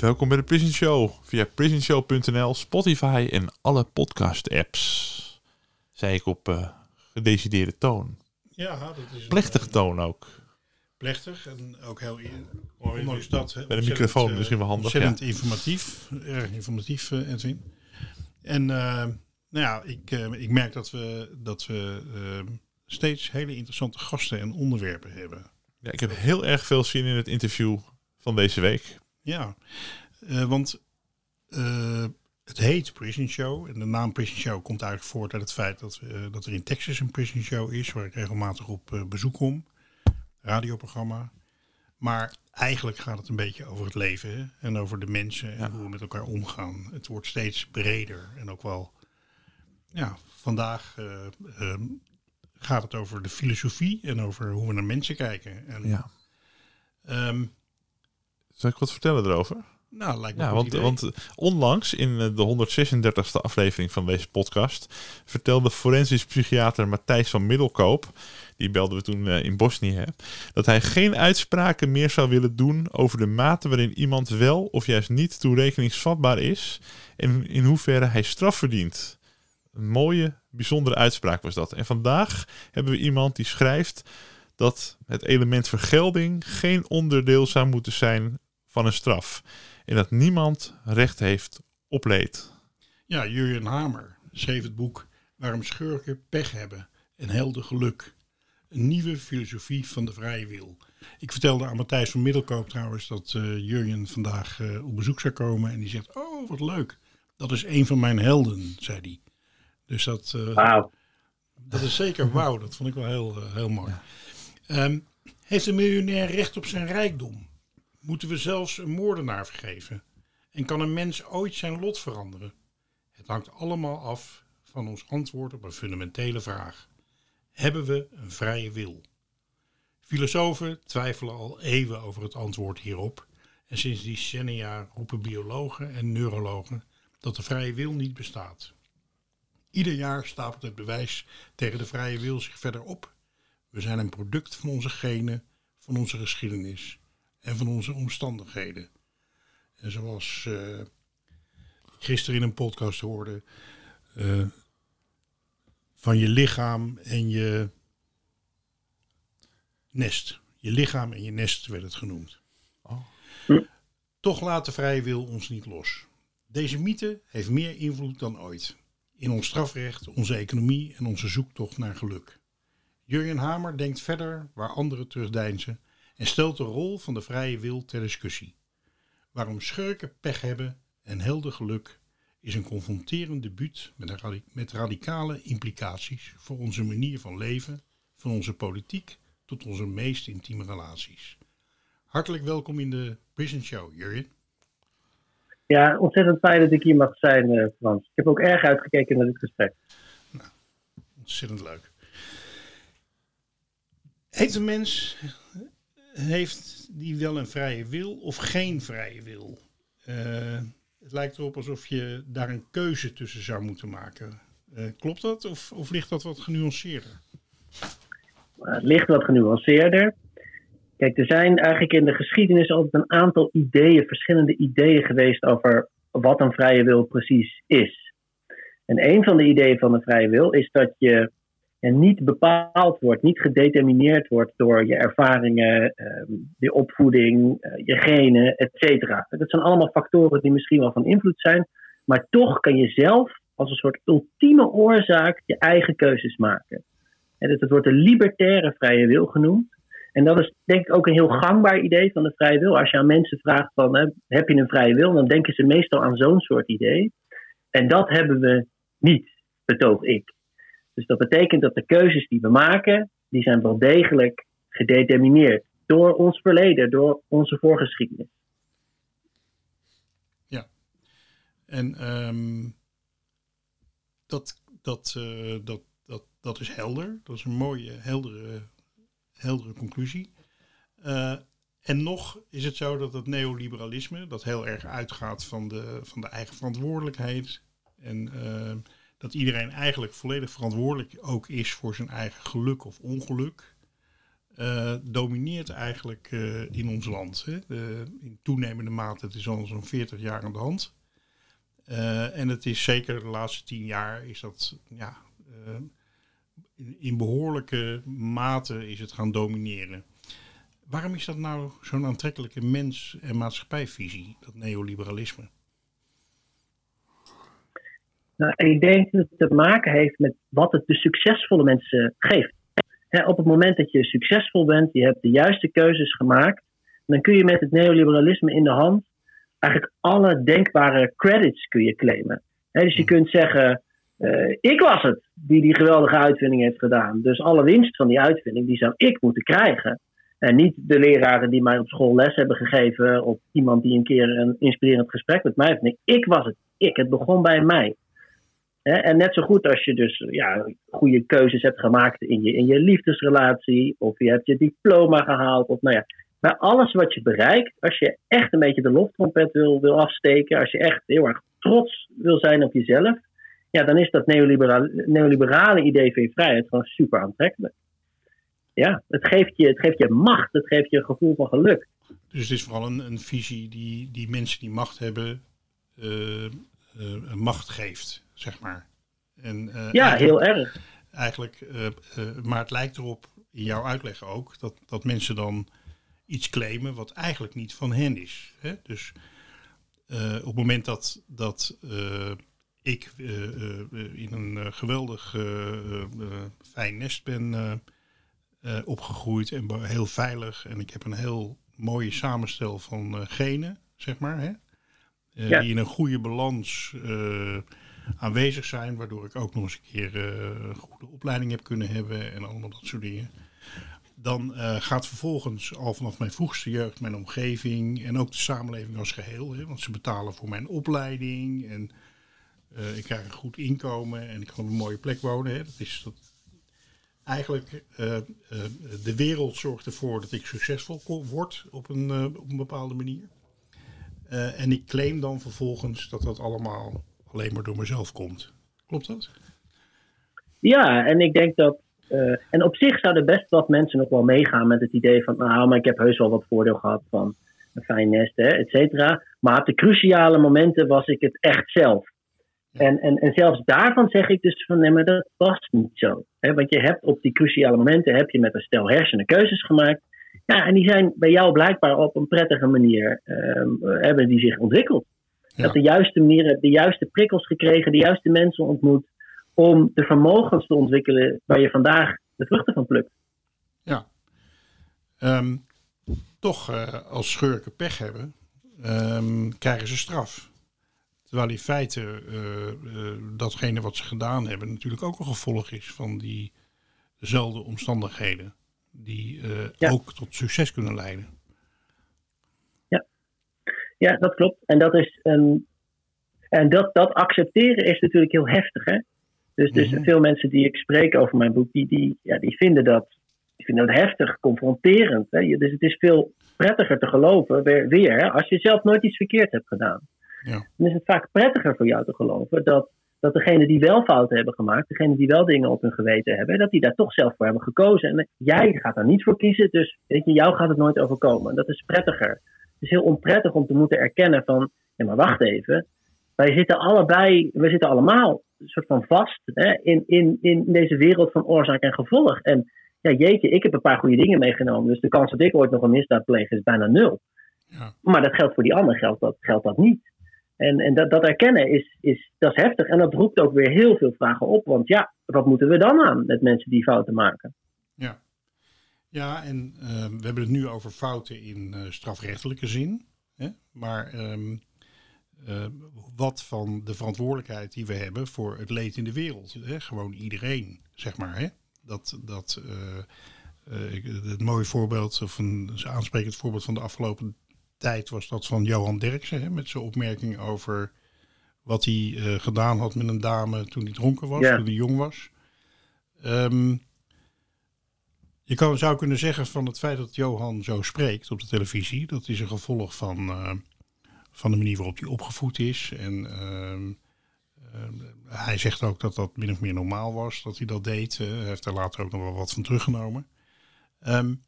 Welkom bij de Prison Show via prisonshow.nl, Spotify en alle podcast apps. Zei ik op eh, gedecideerde toon. Ja, dat is Plechtige toon ook. plechtig en ook heel ondanks dat. hè, Bij de microfoon eh, misschien wel handig. Ontzettend Ja. informatief, erg informatief, eh, Edwin. En eh, nou ja, ik, eh, ik merk dat we, dat we eh, steeds hele interessante gasten en onderwerpen hebben. Ja, ik heb heel erg veel zin in het interview van deze week. Ja, eh, want eh, het heet Prison Show. En de naam Prison Show komt eigenlijk voort uit het feit dat, we- dat er in Texas een Prison Show is, waar ik regelmatig op bezoek kom. Radioprogramma. Maar eigenlijk gaat het een beetje over het leven hè? en over de mensen en Ja. hoe we met elkaar omgaan. Het wordt steeds breder en ook wel, ja, vandaag eh, ehm, gaat het over de filosofie en over hoe we naar mensen kijken. En, Ja. ehm, Zal ik wat vertellen erover? nou, lijkt me Ja, want, want onlangs in eh, de 136e aflevering van deze podcast vertelde forensisch psychiater Matthijs van Middelkoop, die belden we toen eh, in Bosnië, dat hij geen uitspraken meer zou willen doen over de mate waarin iemand wel of juist niet toerekeningsvatbaar is en in hoeverre hij straf verdient. Een mooie, bijzondere uitspraak was dat. En vandaag hebben we iemand die schrijft dat het element vergelding geen onderdeel zou moeten zijn van een straf. En dat niemand recht heeft op leed. Ja, Jurjen Hamer schreef het boek Waarom schurken pech hebben en helden geluk. Een nieuwe filosofie van de vrije wil. Ik vertelde aan Matthijs van Middelkoop trouwens dat eh Jurjen vandaag eh, op bezoek zou komen. En die zegt, oh wat leuk. Dat is een van mijn helden, zei hij. Dus dat, eh, Wauw. dat is zeker wauw. Dat vond ik wel heel, heel mooi. Ehm, heeft een miljonair recht op zijn rijkdom? Moeten we zelfs een moordenaar vergeven? En kan een mens ooit zijn lot veranderen? Het hangt allemaal af van ons antwoord op een fundamentele vraag. Hebben we een vrije wil? Filosofen twijfelen al eeuwen over het antwoord hierop. En sinds decennia roepen biologen en neurologen dat de vrije wil niet bestaat. Ieder jaar stapelt het bewijs tegen de vrije wil zich verder op. We zijn een product van onze genen, van onze geschiedenis en van onze omstandigheden. En zoals eh, gisteren in een podcast hoorde, eh, van je lichaam en je nest. Je lichaam en je nest werd het genoemd. Oh. Toch laat de vrije wil ons niet los. Deze mythe heeft meer invloed dan ooit. In ons strafrecht, onze economie en onze zoektocht naar geluk. Jurjen Hamer denkt verder waar anderen terugdeinzen en stelt de rol van de vrije wil ter discussie. Waarom schurken pech hebben en helder geluk is een confronterend debuut met, een radi- met radicale implicaties voor onze manier van leven, van onze politiek tot onze meest intieme relaties. Hartelijk welkom in de Prison Show, Jurjen. Ja, ontzettend fijn dat ik hier mag zijn, eh, Frans. Ik heb ook erg uitgekeken naar dit gesprek. Ontzettend leuk. Heeft een mens heeft die wel een vrije wil of geen vrije wil? Eh, het lijkt erop alsof je daar een keuze tussen zou moeten maken. Eh, klopt dat of, of ligt dat wat genuanceerder? Maar het ligt wat genuanceerder. Kijk, er zijn eigenlijk in de geschiedenis altijd een aantal ideeën, verschillende ideeën geweest over wat een vrije wil precies is. En een van de ideeën van de vrije wil is dat je en niet bepaald wordt, niet gedetermineerd wordt door je ervaringen, ehm, je opvoeding, eh, je genen, et cetera. Dat zijn allemaal factoren die misschien wel van invloed zijn, Maar toch kan je zelf als een soort ultieme oorzaak je eigen keuzes maken. En dus dat wordt de libertaire vrije wil genoemd. En dat is denk ik ook een heel gangbaar idee van de vrije wil. Als je aan mensen vraagt van hè, heb je een vrije wil, dan denken ze meestal aan zo'n soort idee. En dat hebben we niet, betoog ik. Dus dat betekent dat de keuzes die we maken, die zijn wel degelijk gedetermineerd door ons verleden, door onze voorgeschiedenis. Ja, en ehm, dat, dat, uh, dat, dat, dat is helder. Dat is een mooie, heldere, heldere conclusie. Uh, en nog is het zo dat het neoliberalisme, dat heel erg uitgaat van de, van de eigen verantwoordelijkheid. En uh, dat iedereen eigenlijk volledig verantwoordelijk ook is voor zijn eigen geluk of ongeluk. Uh, domineert eigenlijk uh, in ons land. Hè. De, in toenemende mate, het is al zo'n 40 jaar aan de hand. Uh, en het is zeker de laatste 10 jaar is dat ja, in, in, behoorlijke mate is het gaan domineren. Waarom is dat nou zo'n aantrekkelijke mens- en maatschappijvisie, dat neoliberalisme? Nou, ik denk dat het te maken heeft met wat het de succesvolle mensen geeft. op het moment dat je succesvol bent, je hebt de juiste keuzes gemaakt, dan kun je met het neoliberalisme in de hand eigenlijk alle denkbare credits kun je claimen. dus je kunt zeggen, uh, ik was het die die geweldige uitvinding heeft gedaan. Dus alle winst van die uitvinding, die zou ik moeten krijgen. En niet de leraren die mij op school les hebben gegeven, of iemand die een keer een inspirerend gesprek met mij heeft. Nee, ik was het. Ik. Het begon bij mij. En net zo goed als je dus ja, goede keuzes hebt gemaakt in je, in je liefdesrelatie, of je hebt je diploma gehaald, of nou ja, bij alles wat je bereikt, als je echt een beetje de loftrompet wil, wil afsteken, als je echt heel erg trots wil zijn op jezelf, ja, dan is dat neoliberale, neoliberale idee van je vrijheid gewoon super aantrekkelijk. Ja, het geeft, je, het geeft je macht, het geeft je een gevoel van geluk. Dus het is vooral een, een visie die, die mensen die macht hebben, uh, uh, macht geeft zeg maar. En, uh, ja, heel erg. Eigenlijk, uh, uh, maar het lijkt erop, in jouw uitleg ook, dat, dat mensen dan iets claimen wat eigenlijk niet van hen is. Hè? Dus op het moment dat, dat ik in een geweldig fijn nest ben opgegroeid en heel veilig en ik heb een heel mooie samenstel van genen, zeg maar, hè? Ja. die in een goede balans aanwezig zijn. Waardoor ik ook nog eens een keer uh, goede opleiding heb kunnen hebben en allemaal dat soort dingen. Dan uh, gaat vervolgens al vanaf mijn vroegste jeugd mijn omgeving en ook de samenleving als geheel. Hè, want ze betalen voor mijn opleiding en uh, ik krijg een goed inkomen en ik kan op een mooie plek wonen. Hè. Dat is dat, eigenlijk de wereld zorgt ervoor dat ik succesvol word op een, op een bepaalde manier. en ik claim dan vervolgens dat dat allemaal alleen maar door mezelf komt. Klopt dat? Ja, en ik denk dat. Uh, en op zich zouden best wat mensen nog wel meegaan met het idee van. Nou, maar ik heb heus wel wat voordeel gehad van een fijn nest, hè, et cetera. Maar op de cruciale momenten was ik het echt zelf. En, en, en zelfs daarvan zeg ik dus van nee, maar dat was niet zo. Hè? Want je hebt op die cruciale momenten heb je met een stel hersenen keuzes gemaakt. Ja, en die zijn bij jou blijkbaar op een prettige manier um, hebben die zich ontwikkeld. Dat de juiste manieren, de juiste prikkels gekregen, de juiste mensen ontmoet. Om de vermogens te ontwikkelen waar je vandaag de vruchten van plukt. Ja. Um, toch, uh, als schurken pech hebben, um, krijgen ze straf. Terwijl in feite uh, uh, datgene wat ze gedaan hebben natuurlijk ook een gevolg is van die dezelfde omstandigheden. Die ja. ook tot succes kunnen leiden. Ja, dat klopt. En dat is een. En dat, dat accepteren is natuurlijk heel heftig. Hè? Dus, dus mm -hmm. veel mensen die ik spreek over mijn boek, die, die, ja, die vinden dat die vinden dat heftig, confronterend. Hè? Dus het is veel prettiger te geloven, weer, weer hè? als je zelf nooit iets verkeerd hebt gedaan. Ja. Dan is het vaak prettiger voor jou te geloven dat, dat degenen die wel fouten hebben gemaakt, degenen die wel dingen op hun geweten hebben, dat die daar toch zelf voor hebben gekozen. En jij gaat daar niet voor kiezen, dus weet je, jou gaat het nooit overkomen. Dat is prettiger is heel onprettig om te moeten erkennen van, ja maar wacht even, wij zitten allebei, we zitten allemaal een soort van vast hè, in, in, in deze wereld van oorzaak en gevolg. En ja, jeetje, ik heb een paar goede dingen meegenomen, dus de kans dat ik ooit nog een misdaad pleeg is bijna nul. Ja. Maar dat geldt voor die ander, geldt dat, geldt dat niet. En, en dat, dat erkennen is, is, dat is heftig. En dat roept ook weer heel veel vragen op. Want ja, wat moeten we dan aan met mensen die fouten maken? Ja, ja en uh, we hebben het nu over fouten in uh, strafrechtelijke zin. Hè? Maar um, uh, wat van de verantwoordelijkheid die we hebben voor het leed in de wereld? Hè? Gewoon iedereen, zeg maar. Hè? Dat, dat, het mooie voorbeeld, of een aansprekend voorbeeld van de afgelopen tijd was dat van Johan Derksen. Hè, met zijn opmerking over wat hij gedaan had met een dame toen hij dronken was, ja. toen hij jong was. Um, je kan, zou kunnen zeggen van het feit dat Johan zo spreekt op de televisie, dat is een gevolg van, uh, van de manier waarop hij opgevoed is. En uh, hij zegt ook dat dat min of meer normaal was, dat hij dat deed. hij heeft er later ook nog wel wat van teruggenomen. Um,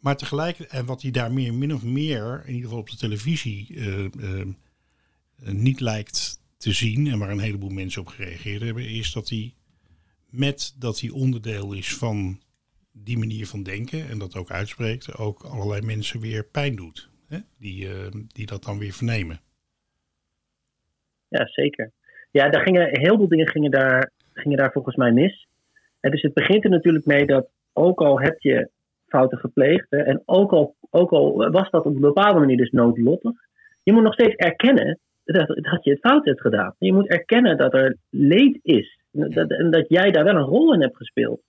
maar tegelijk, en wat hij daar meer, min of meer, in ieder geval op de televisie, uh, niet lijkt te zien, en waar een heleboel mensen op gereageerd hebben, is dat hij met dat hij onderdeel is van die manier van denken en dat ook uitspreekt, ook allerlei mensen weer pijn doet. Hè? Die, uh, die dat dan weer vernemen. Ja, zeker. Ja, daar gingen, heel veel dingen gingen daar, gingen daar volgens mij mis. En dus het begint er natuurlijk mee dat ook al heb je fouten gepleegd. Hè, en ook al, ook al was dat op een bepaalde manier dus noodlottig, je moet nog steeds erkennen dat, dat je het fout hebt gedaan. Je moet erkennen dat er leed is. Dat, en dat jij daar wel een rol in hebt gespeeld.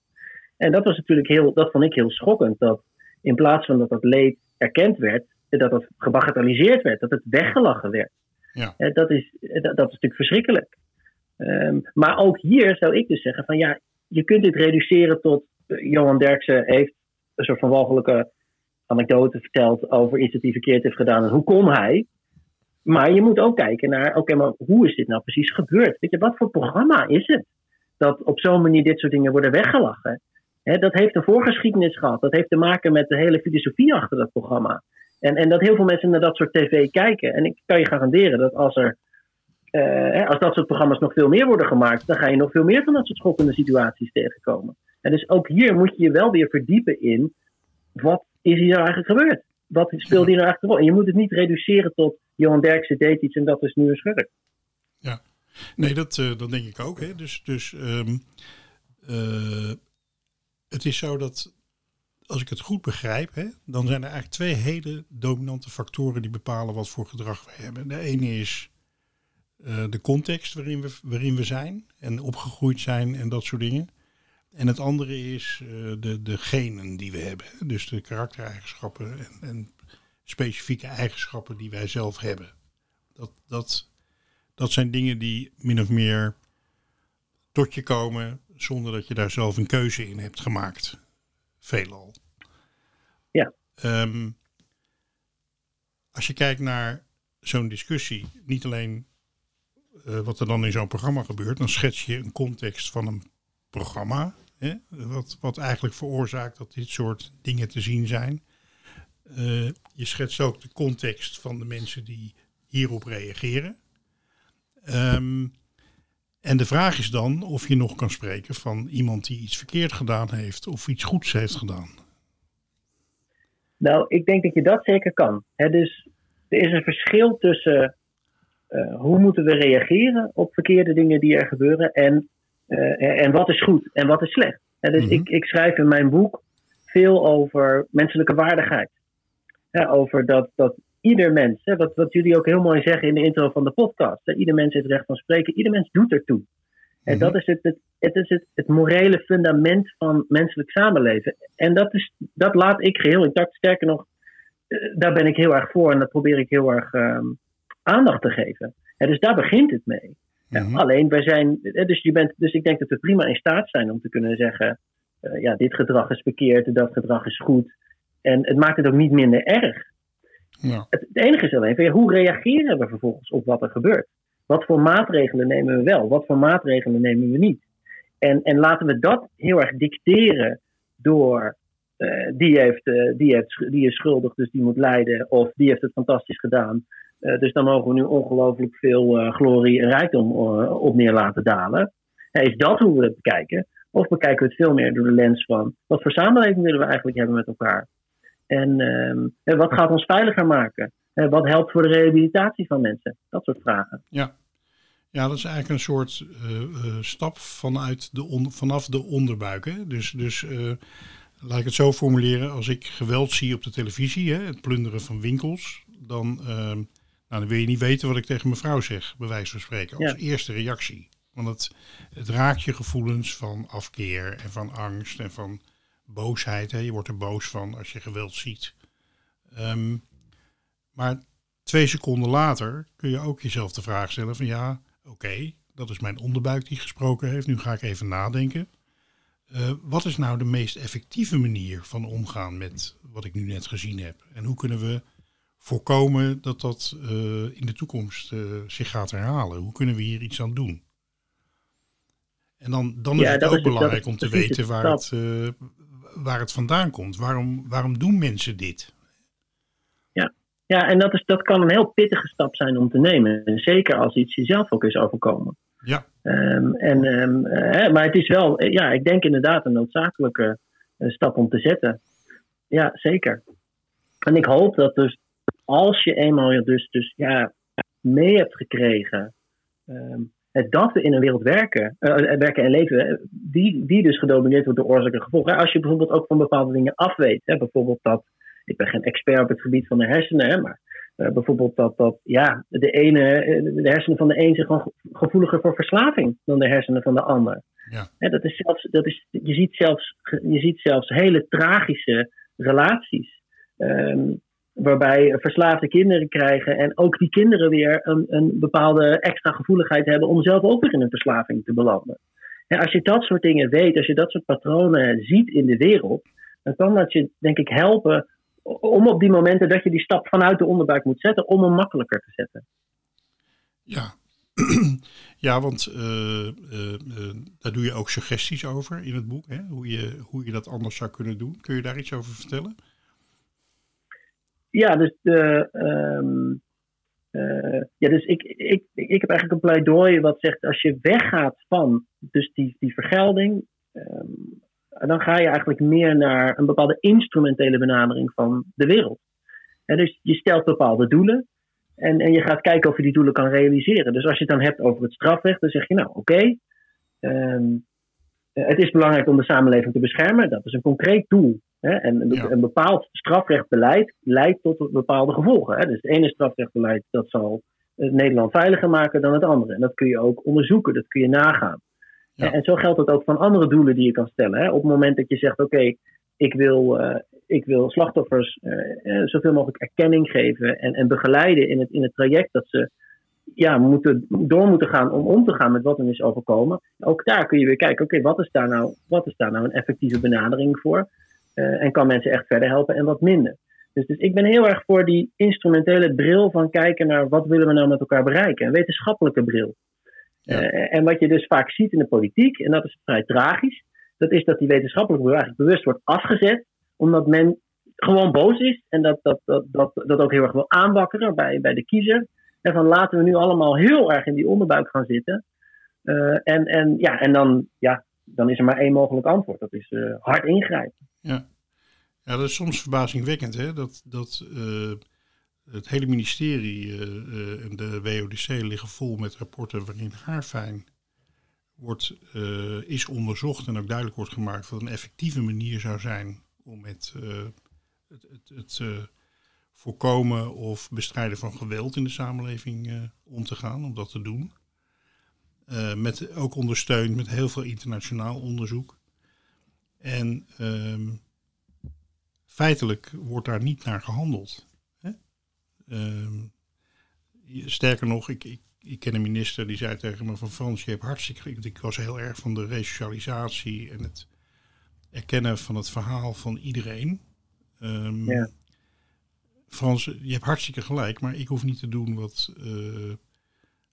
En dat was natuurlijk heel, dat vond ik heel schokkend. Dat in plaats van dat dat leed erkend werd, dat het gebagatelliseerd werd, dat het weggelachen werd. Ja. Dat, is, dat, dat is natuurlijk verschrikkelijk. Um, maar ook hier zou ik dus zeggen van ja, je kunt dit reduceren tot Johan Derksen heeft een soort van walgelijke anekdote vertelt over iets dat hij verkeerd heeft gedaan en hoe kon hij. Maar je moet ook kijken naar, oké, maar hoe is dit nou precies gebeurd? Weet je, wat voor programma is het dat op zo'n manier dit soort dingen worden weggelachen? Dat heeft een voorgeschiedenis gehad. Dat heeft te maken met de hele filosofie achter dat programma. En, en dat heel veel mensen naar dat soort tv kijken. En ik kan je garanderen dat als er uh, als dat soort programma's nog veel meer worden gemaakt, dan ga je nog veel meer van dat soort schokkende situaties tegenkomen. En dus ook hier moet je je wel weer verdiepen in wat is hier nou eigenlijk gebeurd? Wat speelt hier nou eigenlijk rol? En je moet het niet reduceren tot Johan Derksen deed iets en dat is nu een schurk. Ja, nee, dat, dat denk ik ook. Hè. Dus, dus um, uh, het is zo dat, als ik het goed begrijp, hè, dan zijn er eigenlijk twee hele dominante factoren die bepalen wat voor gedrag we hebben. De ene is uh, de context waarin we, waarin we zijn en opgegroeid zijn en dat soort dingen. En het andere is uh, de, de genen die we hebben. Dus de karaktereigenschappen en, en, specifieke eigenschappen die wij zelf hebben. Dat, dat, dat zijn dingen die min of meer tot je komen zonder dat je daar zelf een keuze in hebt gemaakt. Veelal. Ja. Um, als je kijkt naar zo'n discussie, niet alleen uh, wat er dan in zo'n programma gebeurt, dan schets je een context van een programma. Hè, wat, wat eigenlijk veroorzaakt dat dit soort dingen te zien zijn. Uh, je schetst ook de context van de mensen die hierop reageren. Um, en de vraag is dan of je nog kan spreken van iemand die iets verkeerd gedaan heeft of iets goeds heeft gedaan. Nou, ik denk dat je dat zeker kan. He, dus er is een verschil tussen uh, hoe moeten we reageren op verkeerde dingen die er gebeuren en uh, en wat is goed en wat is slecht. Dus mm -hmm. ik, ik schrijf in mijn boek veel over menselijke waardigheid. Over dat, dat ieder mens, hè, wat, wat jullie ook heel mooi zeggen in de intro van de podcast, hè, ieder mens heeft recht van spreken, ieder mens doet ertoe. En mm -hmm. dat is, het, het, het, is het, het morele fundament van menselijk samenleven. En dat, is, dat laat ik geheel intact. Sterker nog, daar ben ik heel erg voor en dat probeer ik heel erg um, aandacht te geven. En dus daar begint het mee. Mm -hmm. Alleen, wij zijn, dus, je bent, dus ik denk dat we prima in staat zijn om te kunnen zeggen: uh, ja, dit gedrag is verkeerd, dat gedrag is goed. En het maakt het ook niet minder erg. Het, enige is alleen: hoe reageren we vervolgens op wat er gebeurt? Wat voor maatregelen nemen we wel? Wat voor maatregelen nemen we niet? En, en laten we dat heel erg dicteren door uh, die, heeft, uh, die, heeft, die is schuldig, dus die moet lijden, of die heeft het fantastisch gedaan. Uh, dus dan mogen we nu ongelooflijk veel glorie en rijkdom op neer laten dalen. is dat hoe we het bekijken? Of bekijken we het veel meer door de lens van wat voor samenleving willen we eigenlijk hebben met elkaar? En, en wat gaat ons veiliger maken? Eh, wat helpt voor de rehabilitatie van mensen? Dat soort vragen. Ja, ja dat is eigenlijk een soort eh, eh, stap vanuit de on- vanaf de onderbuik. Hè? Dus, dus eh, laat ik het zo formuleren. Als ik geweld zie op de televisie, hè, het plunderen van winkels, dan, eh, nou, dan wil je niet weten wat ik tegen mijn vrouw zeg, bij wijze van spreken, als Ja. eerste reactie. Want het, het raakt je gevoelens van afkeer en van angst en van boosheid. Hè. Je wordt er boos van als je geweld ziet. Ehm, maar twee seconden later kun je ook jezelf de vraag stellen van ja, oké, dat is mijn onderbuik die gesproken heeft. Nu ga ik even nadenken. Eh, wat is nou de meest effectieve manier van omgaan met wat ik nu net gezien heb? En hoe kunnen we voorkomen dat dat eh, in de toekomst eh, zich gaat herhalen? Hoe kunnen we hier iets aan doen? En dan, dan is Ja, het ook is belangrijk om te weten waar het, waar het vandaan komt. Waarom, waarom doen mensen dit? Ja, en dat, is, dat kan een heel pittige stap zijn om te nemen. En Zeker als iets jezelf ook is overkomen. Ja, Ehm, en, ehm, eh, maar het is wel, eh, ja, ik denk inderdaad een noodzakelijke eh, stap om te zetten. Ja, zeker. En ik hoop dat dus als je eenmaal je dus, dus ja, mee hebt gekregen ehm, dat we in een wereld werken, eh, werken en leven, eh, die, die dus gedomineerd wordt door oorzaak en gevolg. Als je bijvoorbeeld ook van bepaalde dingen afweet, hè, bijvoorbeeld dat, ik ben geen expert op het gebied van de hersenen, hè, maar eh, bijvoorbeeld dat, dat ja, de, ene, eh, de hersenen van de een zijn gewoon ge- gevoeliger voor verslaving dan de hersenen van de ander. Ja. Hè, dat is zelfs, dat is, je, ziet zelfs, je ziet zelfs hele tragische relaties. ehm, waarbij verslaafde kinderen krijgen en ook die kinderen weer een, een bepaalde extra gevoeligheid hebben om zelf ook weer in een verslaving te belanden. En als je dat soort dingen weet, als je dat soort patronen ziet in de wereld, dan kan dat je denk ik helpen om op die momenten dat je die stap vanuit de onderbuik moet zetten, om hem makkelijker te zetten. Ja, ja want eh, eh, eh, daar doe je ook suggesties over in het boek. Hè? Hoe, je, hoe je dat anders zou kunnen doen. Kun je daar iets over vertellen? Ja, dus, ehm, eh, ja, dus ik, ik, ik heb eigenlijk een pleidooi wat zegt: als je weggaat van dus die, die vergelding, ehm, dan ga je eigenlijk meer naar een bepaalde instrumentele benadering van de wereld. En dus je stelt bepaalde doelen en, en je gaat kijken of je die doelen kan realiseren. Dus als je het dan hebt over het strafrecht, dan zeg je: Nou, oké. ehm, het is belangrijk om de samenleving te beschermen. Dat is een concreet doel. Hè? En een, Ja. een bepaald strafrechtbeleid leidt tot bepaalde gevolgen. Hè? Dus het ene strafrechtbeleid dat zal eh, Nederland veiliger maken dan het andere. En dat kun je ook onderzoeken, dat kun je nagaan. Ja. En, zo geldt het ook van andere doelen die je kan stellen. Hè? Op het moment dat je zegt, oké, ik, wil, eh, ik wil slachtoffers eh, zoveel mogelijk erkenning geven en, en begeleiden in het, in het traject dat ze ja, moeten, door moeten gaan om om te gaan met wat hen is overkomen. Ook daar kun je weer kijken, oké, wat is daar nou, wat is daar nou een effectieve benadering voor? Eh, en kan mensen echt verder helpen en wat minder. Dus, dus ik ben heel erg voor die instrumentele bril van kijken naar wat willen we nou met elkaar bereiken. Een wetenschappelijke bril. Ja. Eh, en wat je dus vaak ziet in de politiek, en dat is vrij tragisch, dat is dat die wetenschappelijke bril eigenlijk bewust wordt afgezet, omdat men gewoon boos is en dat dat, dat, dat, dat ook heel erg wil aanwakkeren bij, bij de kiezer. En van laten we nu allemaal heel erg in die onderbuik gaan zitten. Eh, en, en, ja, en dan, ja, dan is er maar één mogelijk antwoord. Dat is hard ingrijpen. Ja. ja, dat is soms verbazingwekkend hè? dat, dat eh, het hele ministerie eh, eh, en de WODC liggen vol met rapporten waarin haarfijn wordt, is onderzocht en ook duidelijk wordt gemaakt wat een effectieve manier zou zijn om met het, het, het eh, voorkomen of bestrijden van geweld in de samenleving om te gaan, om dat te doen. Met, ook ondersteund met heel veel internationaal onderzoek. En ehm, feitelijk wordt daar niet naar gehandeld. Hè? Ehm, sterker nog, ik, ik, ik ken een minister die zei tegen me van Frans, je hebt hartstikke... Ik, ik was heel erg van de resocialisatie en het erkennen van het verhaal van iedereen. Ehm, Ja. Frans, je hebt hartstikke gelijk, maar ik hoef niet te doen wat eh,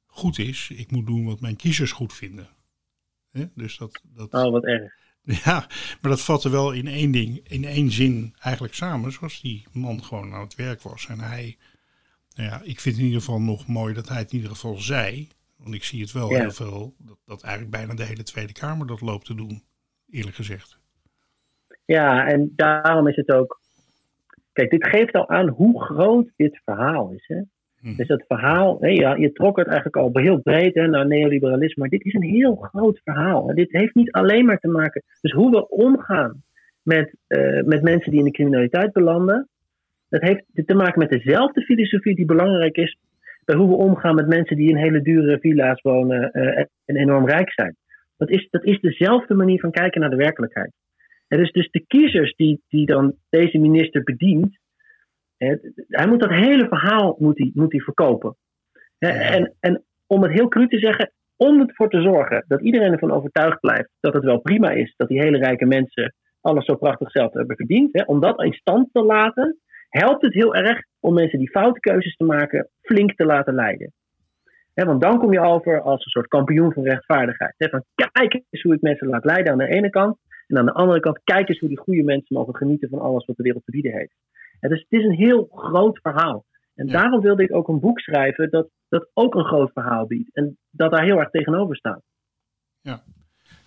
goed is. Ik moet doen wat mijn kiezers goed vinden. Hè? Dus dat, dat, Oh, wat erg. Ja, maar dat vatte wel in één ding, in één zin eigenlijk samen, zoals die man gewoon aan het werk was. En hij, nou ja, ik vind in ieder geval nog mooi dat hij het in ieder geval zei. Want ik zie het wel Ja. heel veel, dat, dat eigenlijk bijna de hele Tweede Kamer dat loopt te doen, eerlijk gezegd. Ja, en daarom is het ook. Kijk, dit geeft al aan hoe groot dit verhaal is. Hè? Hm. Dus het verhaal, ja, je trok het eigenlijk al heel breed hè, naar neoliberalisme, maar dit is een heel groot verhaal. En dit heeft niet alleen maar te maken. Dus hoe we omgaan met, eh, met mensen die in de criminaliteit belanden, dat heeft te maken met dezelfde filosofie die belangrijk is bij hoe we omgaan met mensen die in hele dure villa's wonen eh, en enorm rijk zijn. Dat is, dat is dezelfde manier van kijken naar de werkelijkheid. En dus, dus de kiezers die, die dan deze minister bedient, hij moet dat hele verhaal moet hij, moet hij verkopen. Hè, En, en om het heel cru te zeggen, om ervoor te zorgen dat iedereen ervan overtuigd blijft dat het wel prima is dat die hele rijke mensen alles zo prachtig zelf hebben verdiend, hè, om dat in stand te laten, helpt het heel erg om mensen die foute keuzes te maken flink te laten leiden. Want dan kom je over als een soort kampioen van rechtvaardigheid. Van kijk eens hoe ik mensen laat leiden aan de ene kant. En aan de andere kant, kijk eens hoe die goede mensen mogen genieten van alles wat de wereld te bieden heeft. Dus het is een heel groot verhaal. En Ja. daarom wilde ik ook een boek schrijven dat, dat ook een groot verhaal biedt. En dat daar heel erg tegenover staat.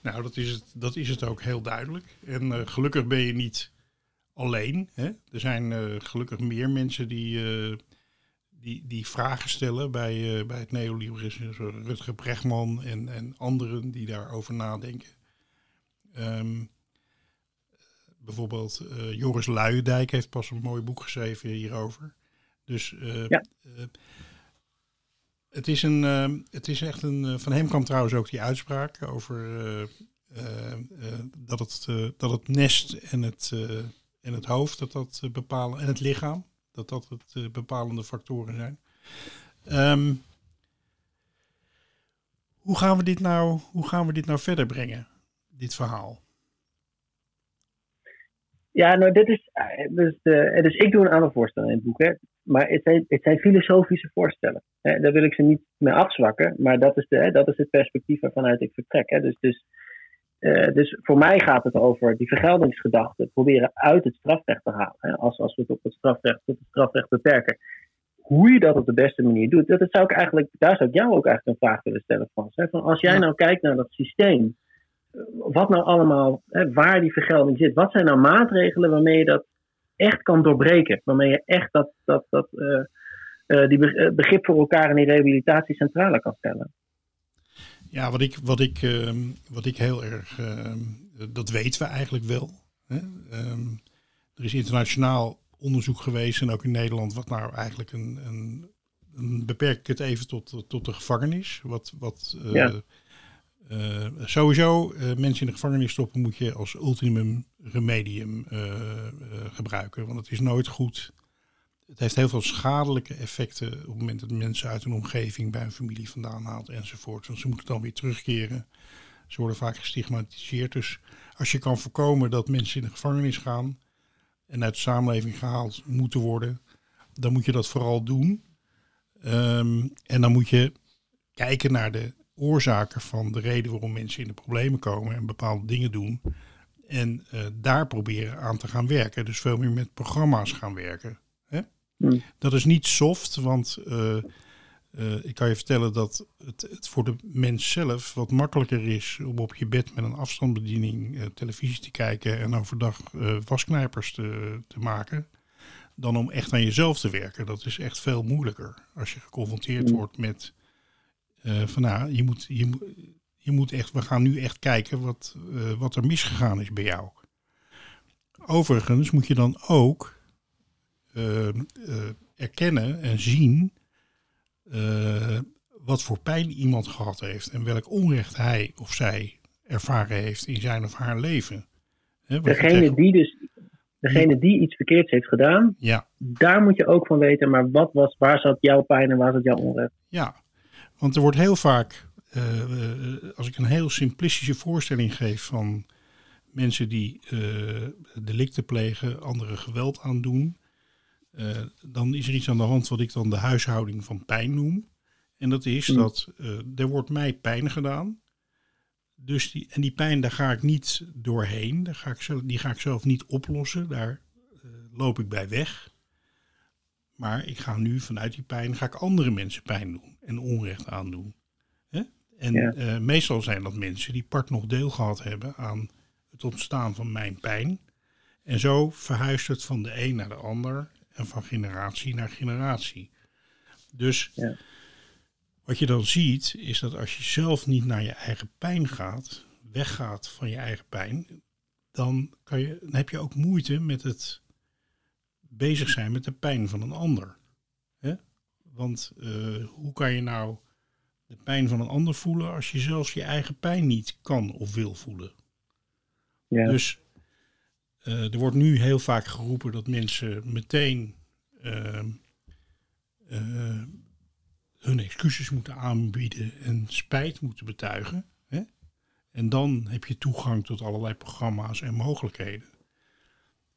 Nou, dat is, het, dat is het ook heel duidelijk. En eh, gelukkig ben je niet alleen. Hè? Er zijn eh, gelukkig meer mensen die, eh, die, die vragen stellen bij, bij het neoliberalisme. Rutger Bregman en, en anderen die daarover nadenken. Ehm, bijvoorbeeld eh, Joris Luijendijk heeft pas een mooi boek geschreven hierover. Dus eh, Ja. eh, het, is een, het is echt een. van hem kwam trouwens ook die uitspraak over dat, het, dat het nest en het, en het hoofd, dat dat bepalen, en het lichaam, dat dat het bepalende factoren zijn. Ehm, hoe, gaan we dit nou, hoe gaan we dit nou verder brengen, dit verhaal? Ja, nou, dit is. eh, Dus, de, dus ik doe een aantal voorstellen in het boek. Hè. Maar het zijn, het zijn filosofische voorstellen. Hè. Daar wil ik ze niet mee afzwakken. Maar dat is, de, hè, dat is het perspectief waarvanuit ik vertrek. Hè. Dus, dus, eh, dus voor mij gaat het over die vergeldingsgedachte proberen uit het strafrecht te halen. Hè. Als, als we het op het strafrecht, tot het strafrecht beperken. Hoe je dat op de beste manier doet, dat, dat zou ik eigenlijk, daar zou ik jou ook eigenlijk een vraag willen stellen, Frans. Hè. Van als jij nou kijkt naar dat systeem wat nou allemaal, hè, waar die vergelding zit. Wat zijn nou maatregelen waarmee je dat echt kan doorbreken? Waarmee je echt dat, dat, dat, eh, eh, die eh, begrip voor elkaar en die rehabilitatie centrale kan stellen. Ja, wat ik, wat ik, ehm, wat ik heel erg, ehm, dat weten we eigenlijk wel. Hè? Ehm, er is internationaal onderzoek geweest en ook in Nederland, wat nou eigenlijk een, een, een beperk ik het even tot, tot de gevangenis. Wat, wat Ja. Eh, sowieso eh, mensen in de gevangenis stoppen moet je als ultimum remedium eh, gebruiken, want het is nooit goed. Het heeft heel veel schadelijke effecten op het moment dat mensen uit hun omgeving bij hun familie vandaan haalt enzovoort. Want ze moeten dan weer terugkeren. Ze worden vaak gestigmatiseerd. Dus als je kan voorkomen dat mensen in de gevangenis gaan en uit de samenleving gehaald moeten worden, dan moet je dat vooral doen. Ehm, en dan moet je kijken naar de oorzaken van de reden waarom mensen in de problemen komen en bepaalde dingen doen. En eh, daar proberen aan te gaan werken. Dus veel meer met programma's gaan werken. Hè? Hmm. Dat is niet soft, want eh, eh, ik kan je vertellen dat het, het voor de mens zelf wat makkelijker is om op je bed met een afstandsbediening televisie te kijken en overdag wasknijpers te, te maken, dan om echt aan jezelf te werken. Dat is echt veel moeilijker als je geconfronteerd Hmm. wordt met eh, van nou, je moet, je, moet- je moet echt, we gaan nu echt kijken wat, eh, wat er misgegaan is bij jou. Overigens moet je dan ook eh, erkennen en zien wat voor pijn iemand gehad heeft en welk onrecht hij of zij ervaren heeft in zijn of haar leven. Degene tegen- die dus, degene die iets verkeerds heeft gedaan, Ja, daar moet je ook van weten, maar wat was, waar zat jouw pijn en waar zat jouw onrecht? Ja, want er wordt heel vaak, eh, eh, als ik een heel simplistische voorstelling geef van mensen die eh, delicten plegen, anderen geweld aandoen, dan is er iets aan de hand wat ik dan de huishouding van pijn noem. En dat is Mm. dat er wordt mij pijn gedaan. Dus die, en die pijn, daar ga ik niet doorheen. Daar ga ik zelf, die ga ik zelf niet oplossen. Daar loop ik bij weg. Maar ik ga nu vanuit die pijn ga ik andere mensen pijn doen en onrecht aandoen. Hè? En Ja. eh, meestal zijn dat mensen die part nog deel gehad hebben aan het ontstaan van mijn pijn. En zo verhuist het van de een naar de ander en van generatie naar generatie. Dus Ja. wat je dan ziet, is dat als je zelf niet naar je eigen pijn gaat, weggaat van je eigen pijn, dan, kan je, dan heb je ook moeite met het bezig zijn met de pijn van een ander. Hè? Want eh, hoe kan je nou de pijn van een ander voelen als je zelfs je eigen pijn niet kan of wil voelen? Ja. Dus eh, er wordt nu heel vaak geroepen dat mensen meteen ehm, eh, hun excuses moeten aanbieden en spijt moeten betuigen. Hè? En dan heb je toegang tot allerlei programma's en mogelijkheden.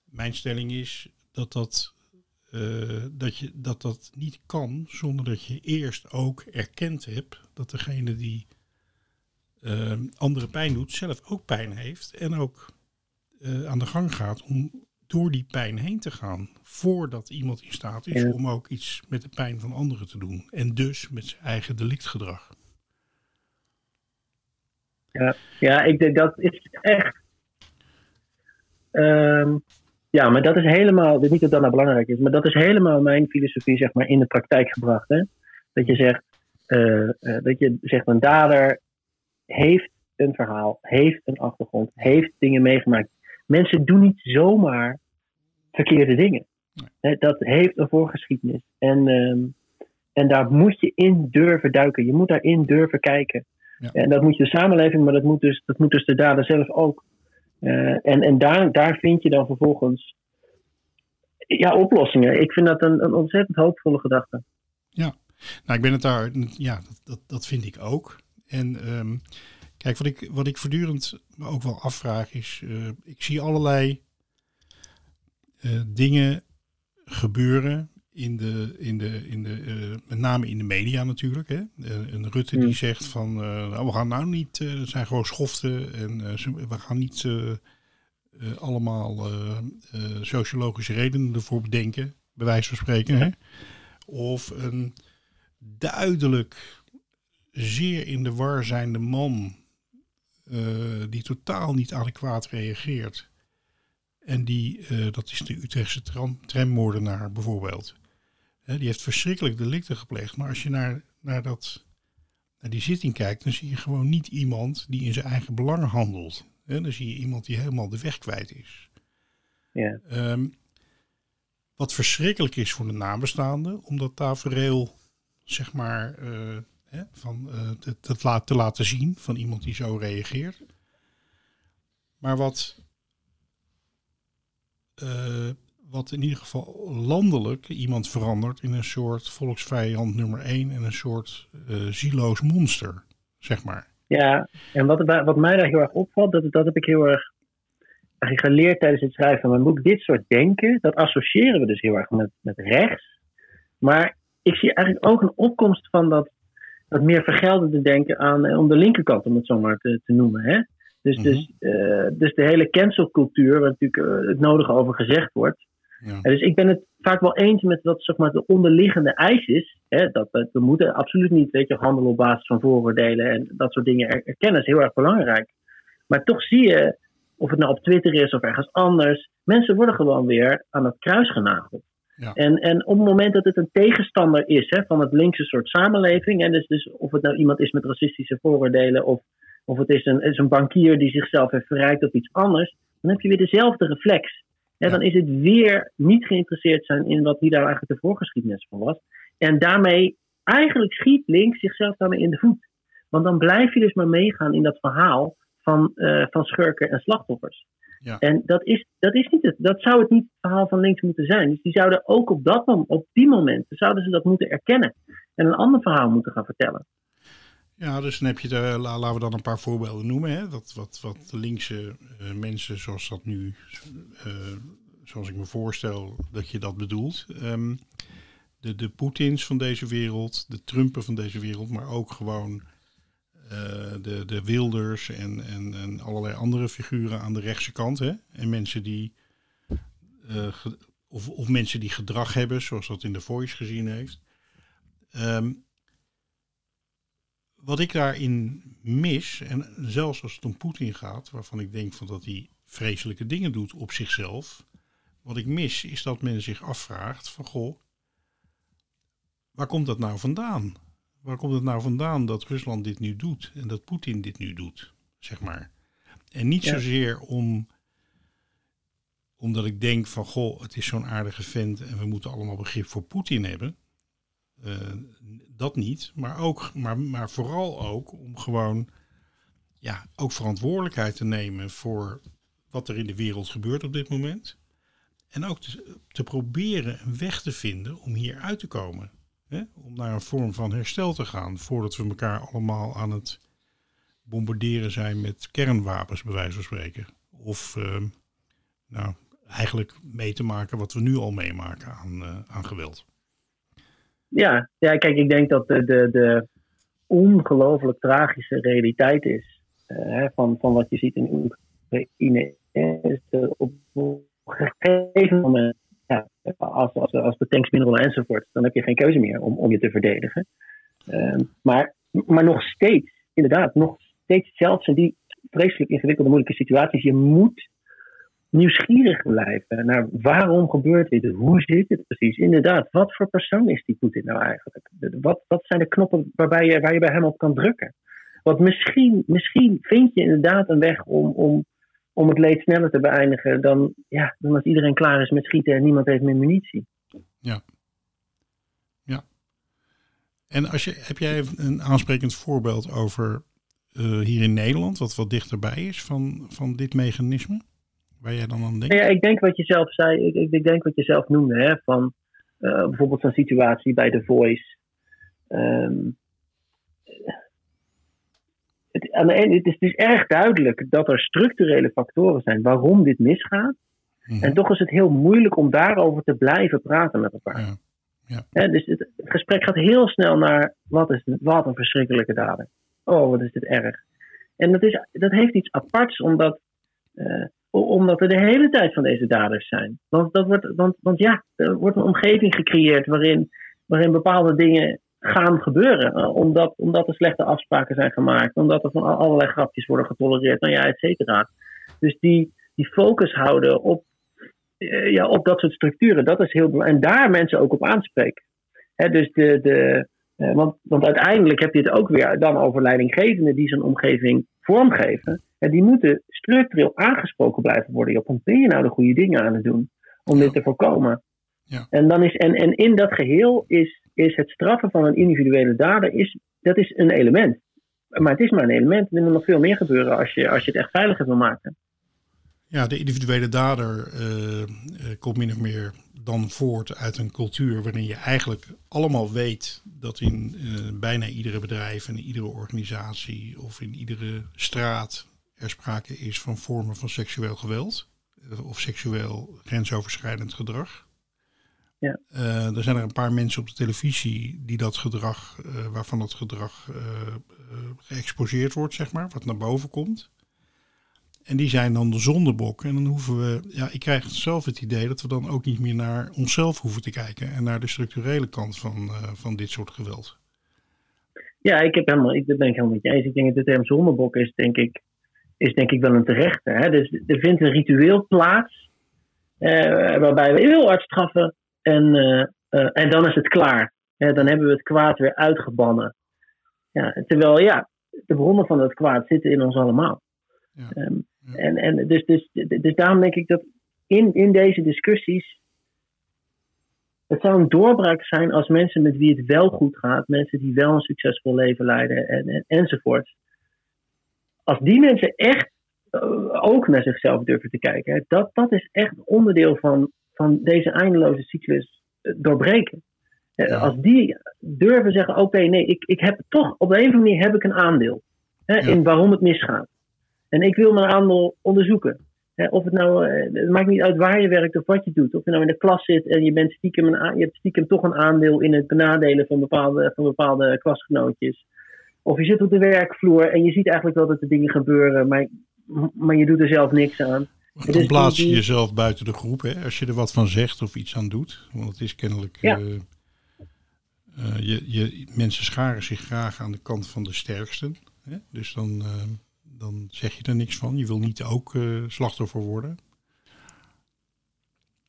Mijn stelling is dat dat, eh, dat, je, dat dat niet kan zonder dat je eerst ook erkend hebt dat degene die eh, andere pijn doet, zelf ook pijn heeft en ook eh, aan de gang gaat om door die pijn heen te gaan. Voordat iemand in staat is om ook iets met de pijn van anderen te doen. En dus met zijn eigen delictgedrag. Ja, ja ik denk dat is echt. Ehm, ja, maar dat is helemaal. Niet dat dat nou belangrijk is, maar dat is helemaal mijn filosofie, zeg maar, in de praktijk gebracht. Hè? Dat je zegt, eh, eh, dat je zegt, een dader heeft een verhaal, heeft een achtergrond, heeft dingen meegemaakt. Mensen doen niet zomaar verkeerde dingen. Dat heeft een voorgeschiedenis. En, ehm, en daar moet je in durven duiken. Je moet daarin durven kijken. Ja. En dat moet je de samenleving, maar dat moet dus, dat moet dus de dader zelf ook. Eh, en en daar, daar vind je dan vervolgens ja, oplossingen. Ik vind dat een, een ontzettend hoopvolle gedachte. Nou, ik ben het daar, ja, dat, dat, dat vind ik ook. En ehm, kijk, wat ik, wat ik voortdurend me ook wel afvraag is, eh, ik zie allerlei eh, dingen gebeuren in de, in de, in de eh, met name in de media natuurlijk. Hè? Eh, een Rutte die Mm. zegt van, eh, nou, we gaan nou niet, het zijn gewoon schoften en we gaan niet allemaal sociologische redenen ervoor bedenken, bij wijze van spreken. Hè? Of een duidelijk zeer in de war zijnde man die totaal niet adequaat reageert. En die, dat is de Utrechtse tram, trammoordenaar bijvoorbeeld. Hè, die heeft verschrikkelijk delicten gepleegd. Maar als je naar, naar, dat, naar die zitting kijkt, dan zie je gewoon niet iemand die in zijn eigen belangen handelt. Hè, dan zie je iemand die helemaal de weg kwijt is. Ja. Ehm, wat verschrikkelijk is voor de nabestaanden, om dat tafereel, zeg maar, eh, hè, van, eh, te, te, la- te laten zien van iemand die zo reageert. Maar wat, eh, wat in ieder geval landelijk iemand verandert in een soort volksvijand nummer één en een soort eh zieloos monster, zeg maar. Ja, en wat, wat mij daar heel erg opvalt, dat, dat heb ik heel erg eigenlijk geleerd tijdens het schrijven van mijn boek. Dit soort denken, dat associëren we dus heel erg met, met rechts. Maar ik zie eigenlijk ook een opkomst van dat, dat meer vergeldende denken aan, eh, om de linkerkant, om het zo maar te, te noemen. Hè? Dus, Mhm. dus, eh, dus de hele cancelcultuur, waar natuurlijk het nodige over gezegd wordt. Ja. Dus ik ben het vaak wel eens met wat zeg maar, de onderliggende eis is. Hè, dat we, we moeten absoluut niet weet je, handelen op basis van vooroordelen en dat soort dingen er- erkennen is heel erg belangrijk. Maar toch zie je, of het nou op Twitter is of ergens anders, mensen worden gewoon weer aan het kruis genageld. Ja. En, en op het moment dat het een tegenstander is hè, van het linkse soort samenleving, en dus, dus of het nou iemand is met racistische vooroordelen of, of het is een, is een bankier die zichzelf heeft verrijkt op iets anders, dan heb je weer dezelfde reflex. Ja. Dan is het weer niet geïnteresseerd zijn in wat hier nou eigenlijk de voorgeschiedenis van was. En daarmee, eigenlijk schiet links zichzelf daarmee in de voet. Want dan blijf je dus maar meegaan in dat verhaal van, eh, van schurken en slachtoffers. Ja. En dat, is, dat, is niet het, dat zou het niet het verhaal van links moeten zijn. Dus die zouden ook op, dat, op die momenten zouden ze dat moeten erkennen. En een ander verhaal moeten gaan vertellen. Ja, dus dan heb je de, la- laten we dan een paar voorbeelden noemen. Hè? Dat, wat, wat linkse eh, mensen, zoals dat nu, eh, zoals ik me voorstel, dat je dat bedoelt. Ehm, de, de Poetins van deze wereld, de Trumpen van deze wereld, maar ook gewoon eh, de, de Wilders en, en, en allerlei andere figuren aan de rechtse kant. Hè? En mensen die, of, of mensen die gedrag hebben, zoals dat in de Voice gezien heeft. Ehm, wat ik daarin mis, en zelfs als het om Poetin gaat, waarvan ik denk van dat hij vreselijke dingen doet op zichzelf. Wat ik mis is dat men zich afvraagt van goh, waar komt dat nou vandaan? Waar komt het nou vandaan dat Rusland dit nu doet en dat Poetin dit nu doet, zeg maar. En niet Ja. zozeer om, omdat ik denk van goh, het is zo'n aardige vent en we moeten allemaal begrip voor Poetin hebben. Eh, dat niet, maar, ook, maar, maar vooral ook om gewoon ja, ook verantwoordelijkheid te nemen voor wat er in de wereld gebeurt op dit moment. En ook te, proberen een weg te vinden om hier uit te komen. Hè? Om naar een vorm van herstel te gaan voordat we elkaar allemaal aan het bombarderen zijn met kernwapens, bij wijze van spreken. Of ehm, nou, eigenlijk mee te maken wat we nu al meemaken aan, eh, aan geweld. Ja, ja, kijk, ik denk dat de, de, de ongelooflijk tragische realiteit is eh, van, van wat je ziet in Oekraïne. Is op een gegeven moment, ja, als, als, de tanks mineralen enzovoort, dan heb je geen keuze meer om, om je te verdedigen. Ehm, maar, maar nog steeds, inderdaad, nog steeds zelfs in die vreselijk ingewikkelde, moeilijke situaties, je moet nieuwsgierig blijven naar waarom gebeurt dit? Hoe zit het precies? Inderdaad, wat voor persoon is die Poetin nou eigenlijk? Wat, wat zijn de knoppen waarbij je, waar je bij hem op kan drukken? Want misschien, misschien vind je inderdaad een weg om, om, om het leed sneller te beëindigen dan, ja, dan als iedereen klaar is met schieten en niemand heeft meer munitie. En als je, heb jij een aansprekend voorbeeld over eh, hier in Nederland, wat wat dichterbij is van, van dit mechanisme? Waar jij dan aan denkt? Nou ja, ik denk wat je zelf zei, ik, ik, denk wat je zelf noemde, hè, van eh, bijvoorbeeld zo'n situatie bij The Voice. Ehm, het, aan de ene, het, is, is erg duidelijk dat er structurele factoren zijn waarom dit misgaat. Mhm. En toch is het heel moeilijk om daarover te blijven praten met elkaar. Ja. Hè, dus het, het gesprek gaat heel snel naar wat, is, wat een verschrikkelijke dader. Oh, wat is dit erg. En dat, is, dat heeft iets aparts, omdat, eh, omdat er de hele tijd van deze daders zijn. Want, dat wordt, want, want ja, er wordt een omgeving gecreëerd waarin, waarin bepaalde dingen gaan gebeuren. Eh, omdat, omdat er slechte afspraken zijn gemaakt, omdat er van al- allerlei grapjes worden getolereerd, nou ja, et cetera. Dus die, die focus houden op, eh, ja, op dat soort structuren, dat is heel belangrijk. En daar mensen ook op aanspreken. Dus de, de, eh, want, want uiteindelijk heb je het ook weer dan over leidinggevenden die zo'n omgeving vormgeven. Die moeten structureel aangesproken blijven worden. Op ben je nou de goede dingen aan het doen om dit te voorkomen? Ja. En, dan is, en, en in dat geheel is, is het straffen van een individuele dader is, dat is een element. Maar het is maar een element. Er moet nog veel meer gebeuren als je, als je het echt veiliger wil maken. Ja, de individuele dader eh, eh, komt min of meer dan voort uit een cultuur waarin je eigenlijk allemaal weet dat in eh, bijna iedere bedrijf en iedere organisatie of in iedere straat er sprake is van vormen van seksueel geweld eh, of seksueel grensoverschrijdend gedrag. Ja. Eh, er zijn er een paar mensen op de televisie die dat gedrag, eh, waarvan dat gedrag geëxposeerd wordt, zeg maar, wat naar boven komt. En die zijn dan de zondebok. En dan hoeven we, ja, ik krijg zelf het idee dat we dan ook niet meer naar onszelf hoeven te kijken. En naar de structurele kant van, van dit soort geweld. Ja, ik, heb helemaal, ik ben helemaal met je eens. Ik denk dat de term zondebok is, denk ik, is denk ik wel een terechte. Hè? Dus er vindt een ritueel plaats eh, waarbij we heel hard straffen en, eh, eh, en dan is het klaar. Hè, dan hebben we het kwaad weer uitgebannen. Ja, terwijl ja, de bronnen van het kwaad zitten in ons allemaal. Ja. Ehm, Ja. En, en dus, dus, dus daarom denk ik dat in, in deze discussies het zou een doorbraak zijn als mensen met wie het wel goed gaat, mensen die wel een succesvol leven leiden en, en, enzovoort. Als die mensen echt eh, ook naar zichzelf durven te kijken, dat, dat is echt onderdeel van, van deze eindeloze cyclus eh, doorbreken. Eh, Ja. Als die durven zeggen: Oké, nee, ik, ik heb toch op de een of andere manier heb ik een aandeel hè, Ja. in waarom het misgaat. En ik wil mijn aandeel onderzoeken. Hè, of het nou, het maakt niet uit waar je werkt of wat je doet. Of je nou in de klas zit en je, bent stiekem een, je hebt stiekem toch een aandeel in het benadelen van bepaalde, van bepaalde klasgenootjes. Of je zit op de werkvloer en je ziet eigenlijk wel dat er dingen gebeuren, maar, maar je doet er zelf niks aan. Dan Dus plaats je jezelf buiten de groep hè, als je er wat van zegt of iets aan doet. Want het is kennelijk. Ja. eh, eh, je, je, mensen scharen zich graag aan de kant van de sterksten. Hè? Dus dan, eh, dan zeg je er niks van. Je wil niet ook slachtoffer worden.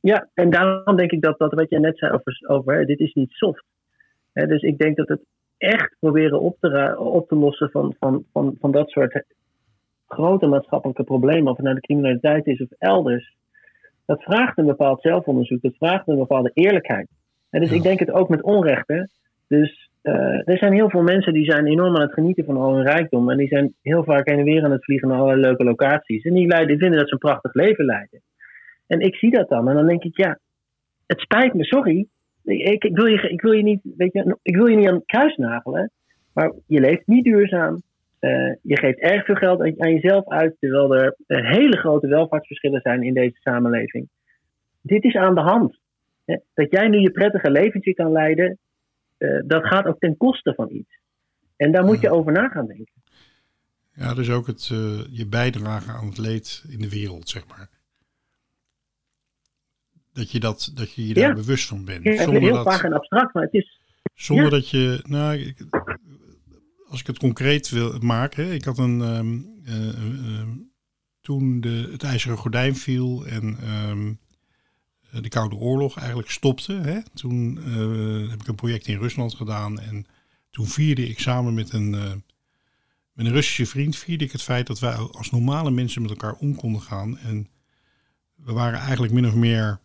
Ja, en daarom denk ik dat, dat wat jij net zei over, over dit is niet soft. He, dus ik denk dat het echt proberen op te, op te lossen van, van, van, van dat soort grote maatschappelijke problemen, of het nou de criminaliteit is of elders, dat vraagt een bepaald zelfonderzoek, dat vraagt een bepaalde eerlijkheid. En dus ik denk het ook met onrechten. Dus uh, er zijn heel veel mensen die zijn enorm aan het genieten van al hun rijkdom. En die zijn heel vaak heen en weer aan het vliegen naar allerlei leuke locaties. En die, leiden, die vinden dat ze een prachtig leven leiden. En ik zie dat dan. En dan denk ik, ja, het spijt me, sorry. Ik, ik, wil, je, ik, wil, je niet, weet je, ik wil je niet aan het kruis nagelen. Maar je leeft niet duurzaam. Uh, je geeft erg veel geld aan, jezelf uit, terwijl er uh, hele grote welvaartsverschillen zijn in deze samenleving. Dit is aan de hand. Hè? Dat jij nu je prettige leventje kan leiden, uh, dat gaat ook ten koste van iets. En daar moet je over na gaan denken. Ja, dus ook het, je bijdrage aan het leed in de wereld, zeg maar. Dat je, dat, dat je je daar bewust van bent. Ja, is heel vaag en abstract, maar het is... Zonder ja. dat je... Nou, als ik het concreet wil maken. Ik had een... Um, uh, toen de, het ijzeren gordijn viel en um, de Koude Oorlog eigenlijk stopte. Hè, toen uh, heb ik een project in Rusland gedaan. En toen vierde ik samen met een, met een Russische vriend... vierde ik het feit dat wij als normale mensen met elkaar om konden gaan. En we waren eigenlijk min of meer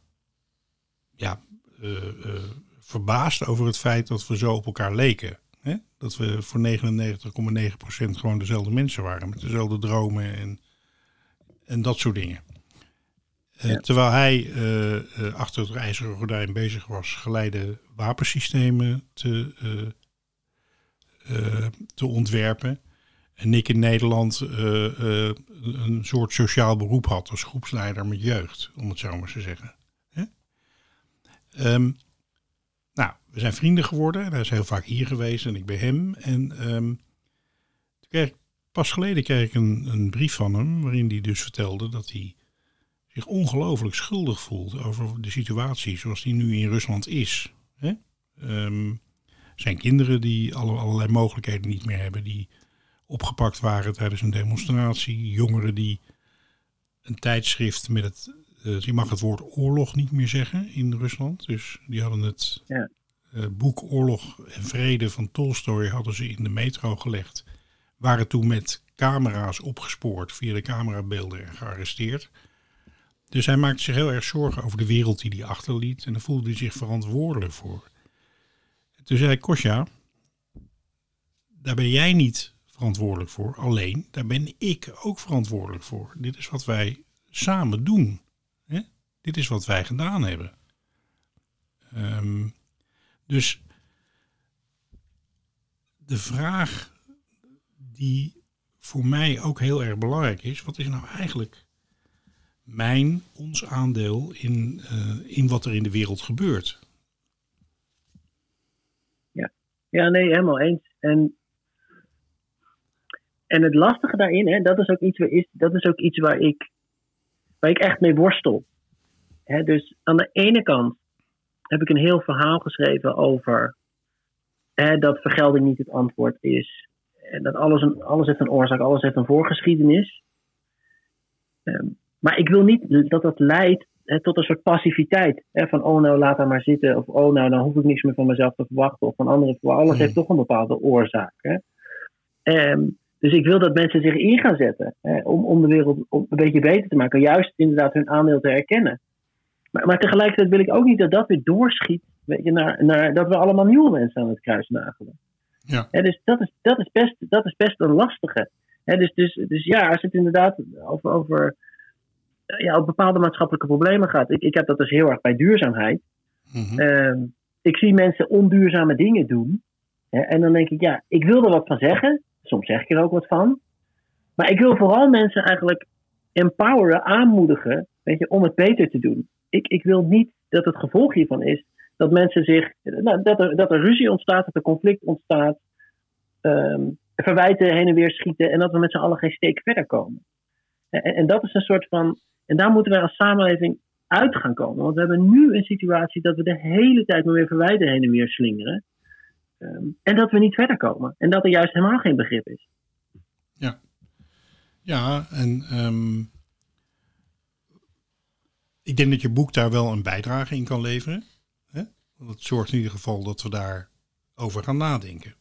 ja, uh, uh, verbaasd over het feit dat we zo op elkaar leken. Hè? Dat we voor 99,9% gewoon dezelfde mensen waren, met dezelfde dromen en, en dat soort dingen. Uh, ja. Terwijl hij achter het ijzeren gordijn bezig was geleide wapensystemen te, te ontwerpen. En ik in Nederland een soort sociaal beroep had als groepsleider met jeugd, om het zo maar te zeggen. Um, nou, we zijn vrienden geworden. Hij is heel vaak hier geweest en ik bij hem. En um, kreeg, pas geleden kreeg ik een, een, brief van hem waarin hij dus vertelde dat hij zich ongelooflijk schuldig voelt over de situatie zoals die nu in Rusland is. Hè? Um, zijn kinderen die alle, allerlei mogelijkheden niet meer hebben, die opgepakt waren tijdens een demonstratie. Jongeren die een tijdschrift met het je mag het woord oorlog niet meer zeggen in Rusland. Dus die hadden het ja. uh, boek Oorlog en Vrede van Tolstoy hadden ze in de metro gelegd. Waren toen met camera's opgespoord, via de camerabeelden en gearresteerd. Dus hij maakte zich heel erg zorgen over de wereld die hij achterliet. En daar voelde hij zich verantwoordelijk voor. Toen zei Kosja, daar ben jij niet verantwoordelijk voor. Alleen, daar ben ik ook verantwoordelijk voor. Dit is wat wij samen doen. Dit is wat wij gedaan hebben. Um, dus de vraag die voor mij ook heel erg belangrijk is, wat is nou eigenlijk mijn, ons aandeel in, uh, in wat er in de wereld gebeurt? Ja, ja nee, helemaal eens. En, en het lastige daarin, hè, dat, is ook iets is, dat is ook iets waar ik, waar ik echt mee worstel dus aan de ene kant heb ik een heel verhaal geschreven over dat vergelding niet het antwoord is. En dat alles, een, alles heeft een oorzaak, alles heeft een voorgeschiedenis. Um, maar ik wil niet dat dat leidt tot een soort passiviteit. van oh nou, laat daar maar zitten. Of oh nou, dan hoef ik niks meer van mezelf te verwachten. Of van anderen. Alles mm. heeft toch een bepaalde oorzaak. Um, dus ik wil dat mensen zich in gaan zetten. om, om de wereld een beetje beter te maken. Juist inderdaad hun aandeel te erkennen. Maar, maar, tegelijkertijd wil ik ook niet dat dat weer doorschiet weet je, naar, naar dat we allemaal nieuwe mensen aan het kruis nagelen. Ja. dus dat is, dat, is best, dat is best een lastige. dus, dus, dus ja, als het inderdaad over, over ja, bepaalde maatschappelijke problemen gaat. Ik, ik heb dat dus heel erg bij duurzaamheid. Mm -hmm. ik zie mensen onduurzame dingen doen. en dan denk ik, ja, ik wil er wat van zeggen. Soms zeg ik er ook wat van. Maar ik wil vooral mensen eigenlijk empoweren, aanmoedigen, weet je, om het beter te doen ik, ik wil niet dat het gevolg hiervan is dat mensen zich, nou, dat, er, dat er ruzie ontstaat, dat er conflict ontstaat, um, verwijten heen en weer schieten en dat we met z'n allen geen steek verder komen. En, en, dat is een soort van, en daar moeten wij als samenleving uit gaan komen. Want we hebben nu een situatie dat we de hele tijd maar weer verwijten heen en weer slingeren. Um, en dat we niet verder komen. En dat er juist helemaal geen begrip is. Ja. Ja, en ehm, ik denk dat je boek daar wel een bijdrage in kan leveren. Hè? Want het zorgt in ieder geval dat we daar over gaan nadenken.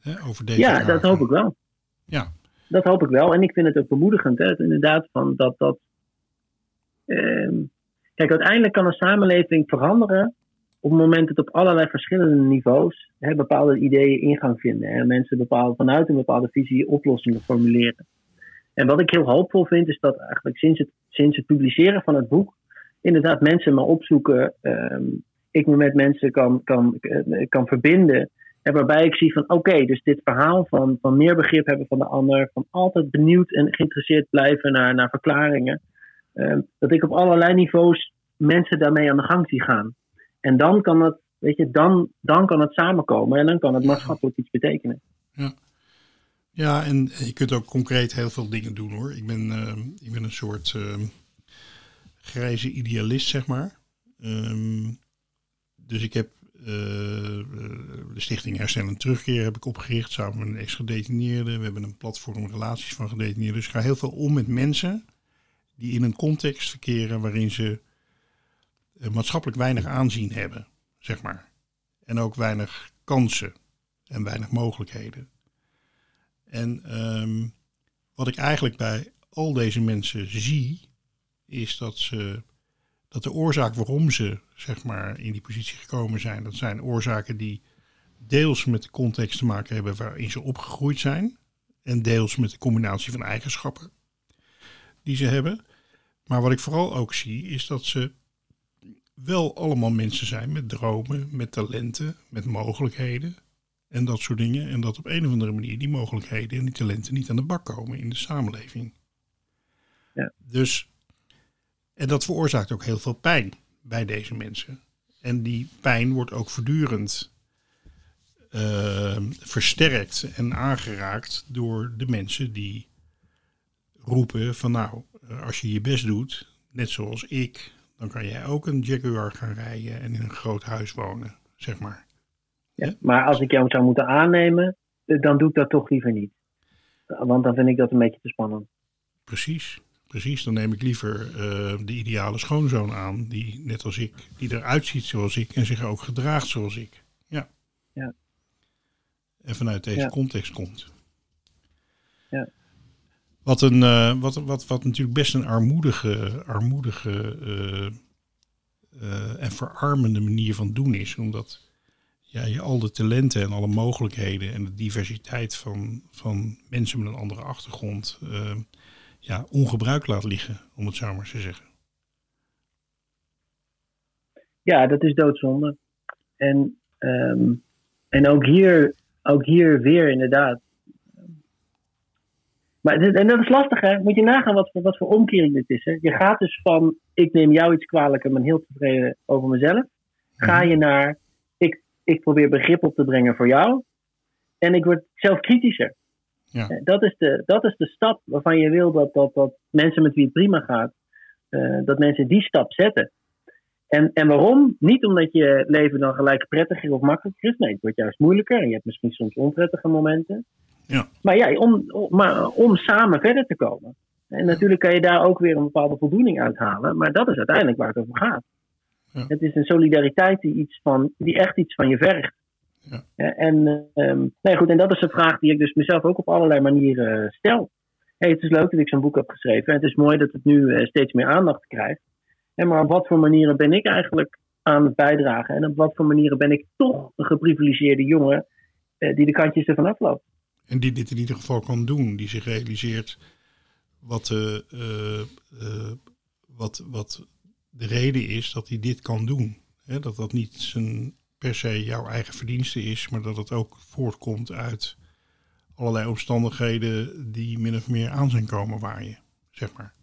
Hè, over deze Ja, vragen. dat hoop ik wel. Ja, Dat hoop ik wel. En ik vind het ook bemoedigend, hè, inderdaad, van dat dat. ehm, kijk, uiteindelijk kan een samenleving veranderen op het moment dat op allerlei verschillende niveaus hè, bepaalde ideeën ingang vinden. En mensen bepaald, vanuit een bepaalde visie oplossingen formuleren. En wat ik heel hoopvol vind, is dat eigenlijk sinds het, sinds het publiceren van het boek, inderdaad mensen me opzoeken. ehm, ik me met mensen kan, kan, eh, kan verbinden. En waarbij ik zie van oké, dus dit verhaal van, van meer begrip hebben van de ander, van altijd benieuwd en geïnteresseerd blijven naar, naar verklaringen. ehm, dat ik op allerlei niveaus mensen daarmee aan de gang zie gaan. En dan kan het, weet je, dan, dan kan het samenkomen en dan kan het maatschappelijk iets betekenen. ja, en je kunt ook concreet heel veel dingen doen hoor. Ik ben, ehm, ik ben een soort ehm, grijze idealist, zeg maar. Ehm, dus ik heb eh, de Stichting Herstel en Terugkeer heb ik opgericht samen met een ex-gedetineerde. We hebben een platform relaties van gedetineerden. Dus ik ga heel veel om met mensen die in een context verkeren waarin ze eh, maatschappelijk weinig aanzien hebben, zeg maar. En ook weinig kansen en weinig mogelijkheden. En ehm, wat ik eigenlijk bij al deze mensen zie, is dat, ze, dat de oorzaak waarom ze zeg maar, in die positie gekomen zijn, dat zijn oorzaken die deels met de context te maken hebben waarin ze opgegroeid zijn. En deels met de combinatie van eigenschappen die ze hebben. Maar wat ik vooral ook zie, is dat ze wel allemaal mensen zijn met dromen, met talenten, met mogelijkheden en dat soort dingen. En dat op een of andere manier die mogelijkheden en die talenten niet aan de bak komen in de samenleving. Ja. Dus, en dat veroorzaakt ook heel veel pijn bij deze mensen. En die pijn wordt ook voortdurend eh, versterkt en aangeraakt door de mensen die roepen van nou, als je je best doet, net zoals ik, dan kan jij ook een Jaguar gaan rijden en in een groot huis wonen, zeg maar. Ja. Maar als ik jou zou moeten aannemen, eh, dan doe ik dat toch liever niet. Want dan vind ik dat een beetje te spannend. Precies, precies. Dan neem ik liever eh, de ideale schoonzoon aan, die net als ik, die eruit ziet zoals ik en zich ook gedraagt zoals ik. Ja. Ja. En vanuit deze Ja. context komt. Ja. Wat, een, eh, wat, wat, wat natuurlijk best een armoedige, armoedige en verarmende manier van doen is. Omdat ja, je al de talenten en alle mogelijkheden en de diversiteit van, van mensen met een andere achtergrond eh, ja, ongebruikt laat liggen, om het zo maar te zeggen. Ja, dat is doodzonde. En, ehm, en ook, hier, ook hier weer inderdaad. Maar dit- en dat is lastig, hè? Moet je nagaan wat, voor- wat voor omkering dit is. Hè? Je gaat dus van: ik neem jou iets kwalijk en ben heel tevreden over mezelf. Ga je naar: ik, probeer begrip op te brengen voor jou. En ik word zelf kritischer. Ja. Eh, Dat, is de, dat is de stap waarvan je wil dat, dat, dat mensen met wie het prima gaat, eh, dat mensen die stap zetten. En, en waarom? Niet omdat je leven dan gelijk prettiger of makkelijker is. Nee, het wordt juist moeilijker. En je hebt misschien soms onprettige momenten. Ja. Maar ja, om, om, maar om samen verder te komen. En natuurlijk kan je daar ook weer een bepaalde voldoening uithalen. Maar dat is uiteindelijk waar het over gaat. Ja. Het is een solidariteit die, iets van, die echt iets van je vergt. Ja. En, ehm, nee, goed, en dat is een vraag die ik dus mezelf ook op allerlei manieren stel. Hey, het is leuk dat ik zo'n boek heb geschreven. En het is mooi dat het nu eh, steeds meer aandacht krijgt. Hè, maar op wat voor manieren ben ik eigenlijk aan het bijdragen? En op wat voor manieren ben ik toch een geprivilegeerde jongen eh, die de kantjes ervan afloopt? En die dit in ieder geval kan doen, die zich realiseert wat, eh, wat, wat de reden is dat hij dit kan doen. Dat dat niet zijn, per se jouw eigen verdienste is, maar dat het ook voortkomt uit allerlei omstandigheden die min of meer aan zijn komen waaien, zeg maar.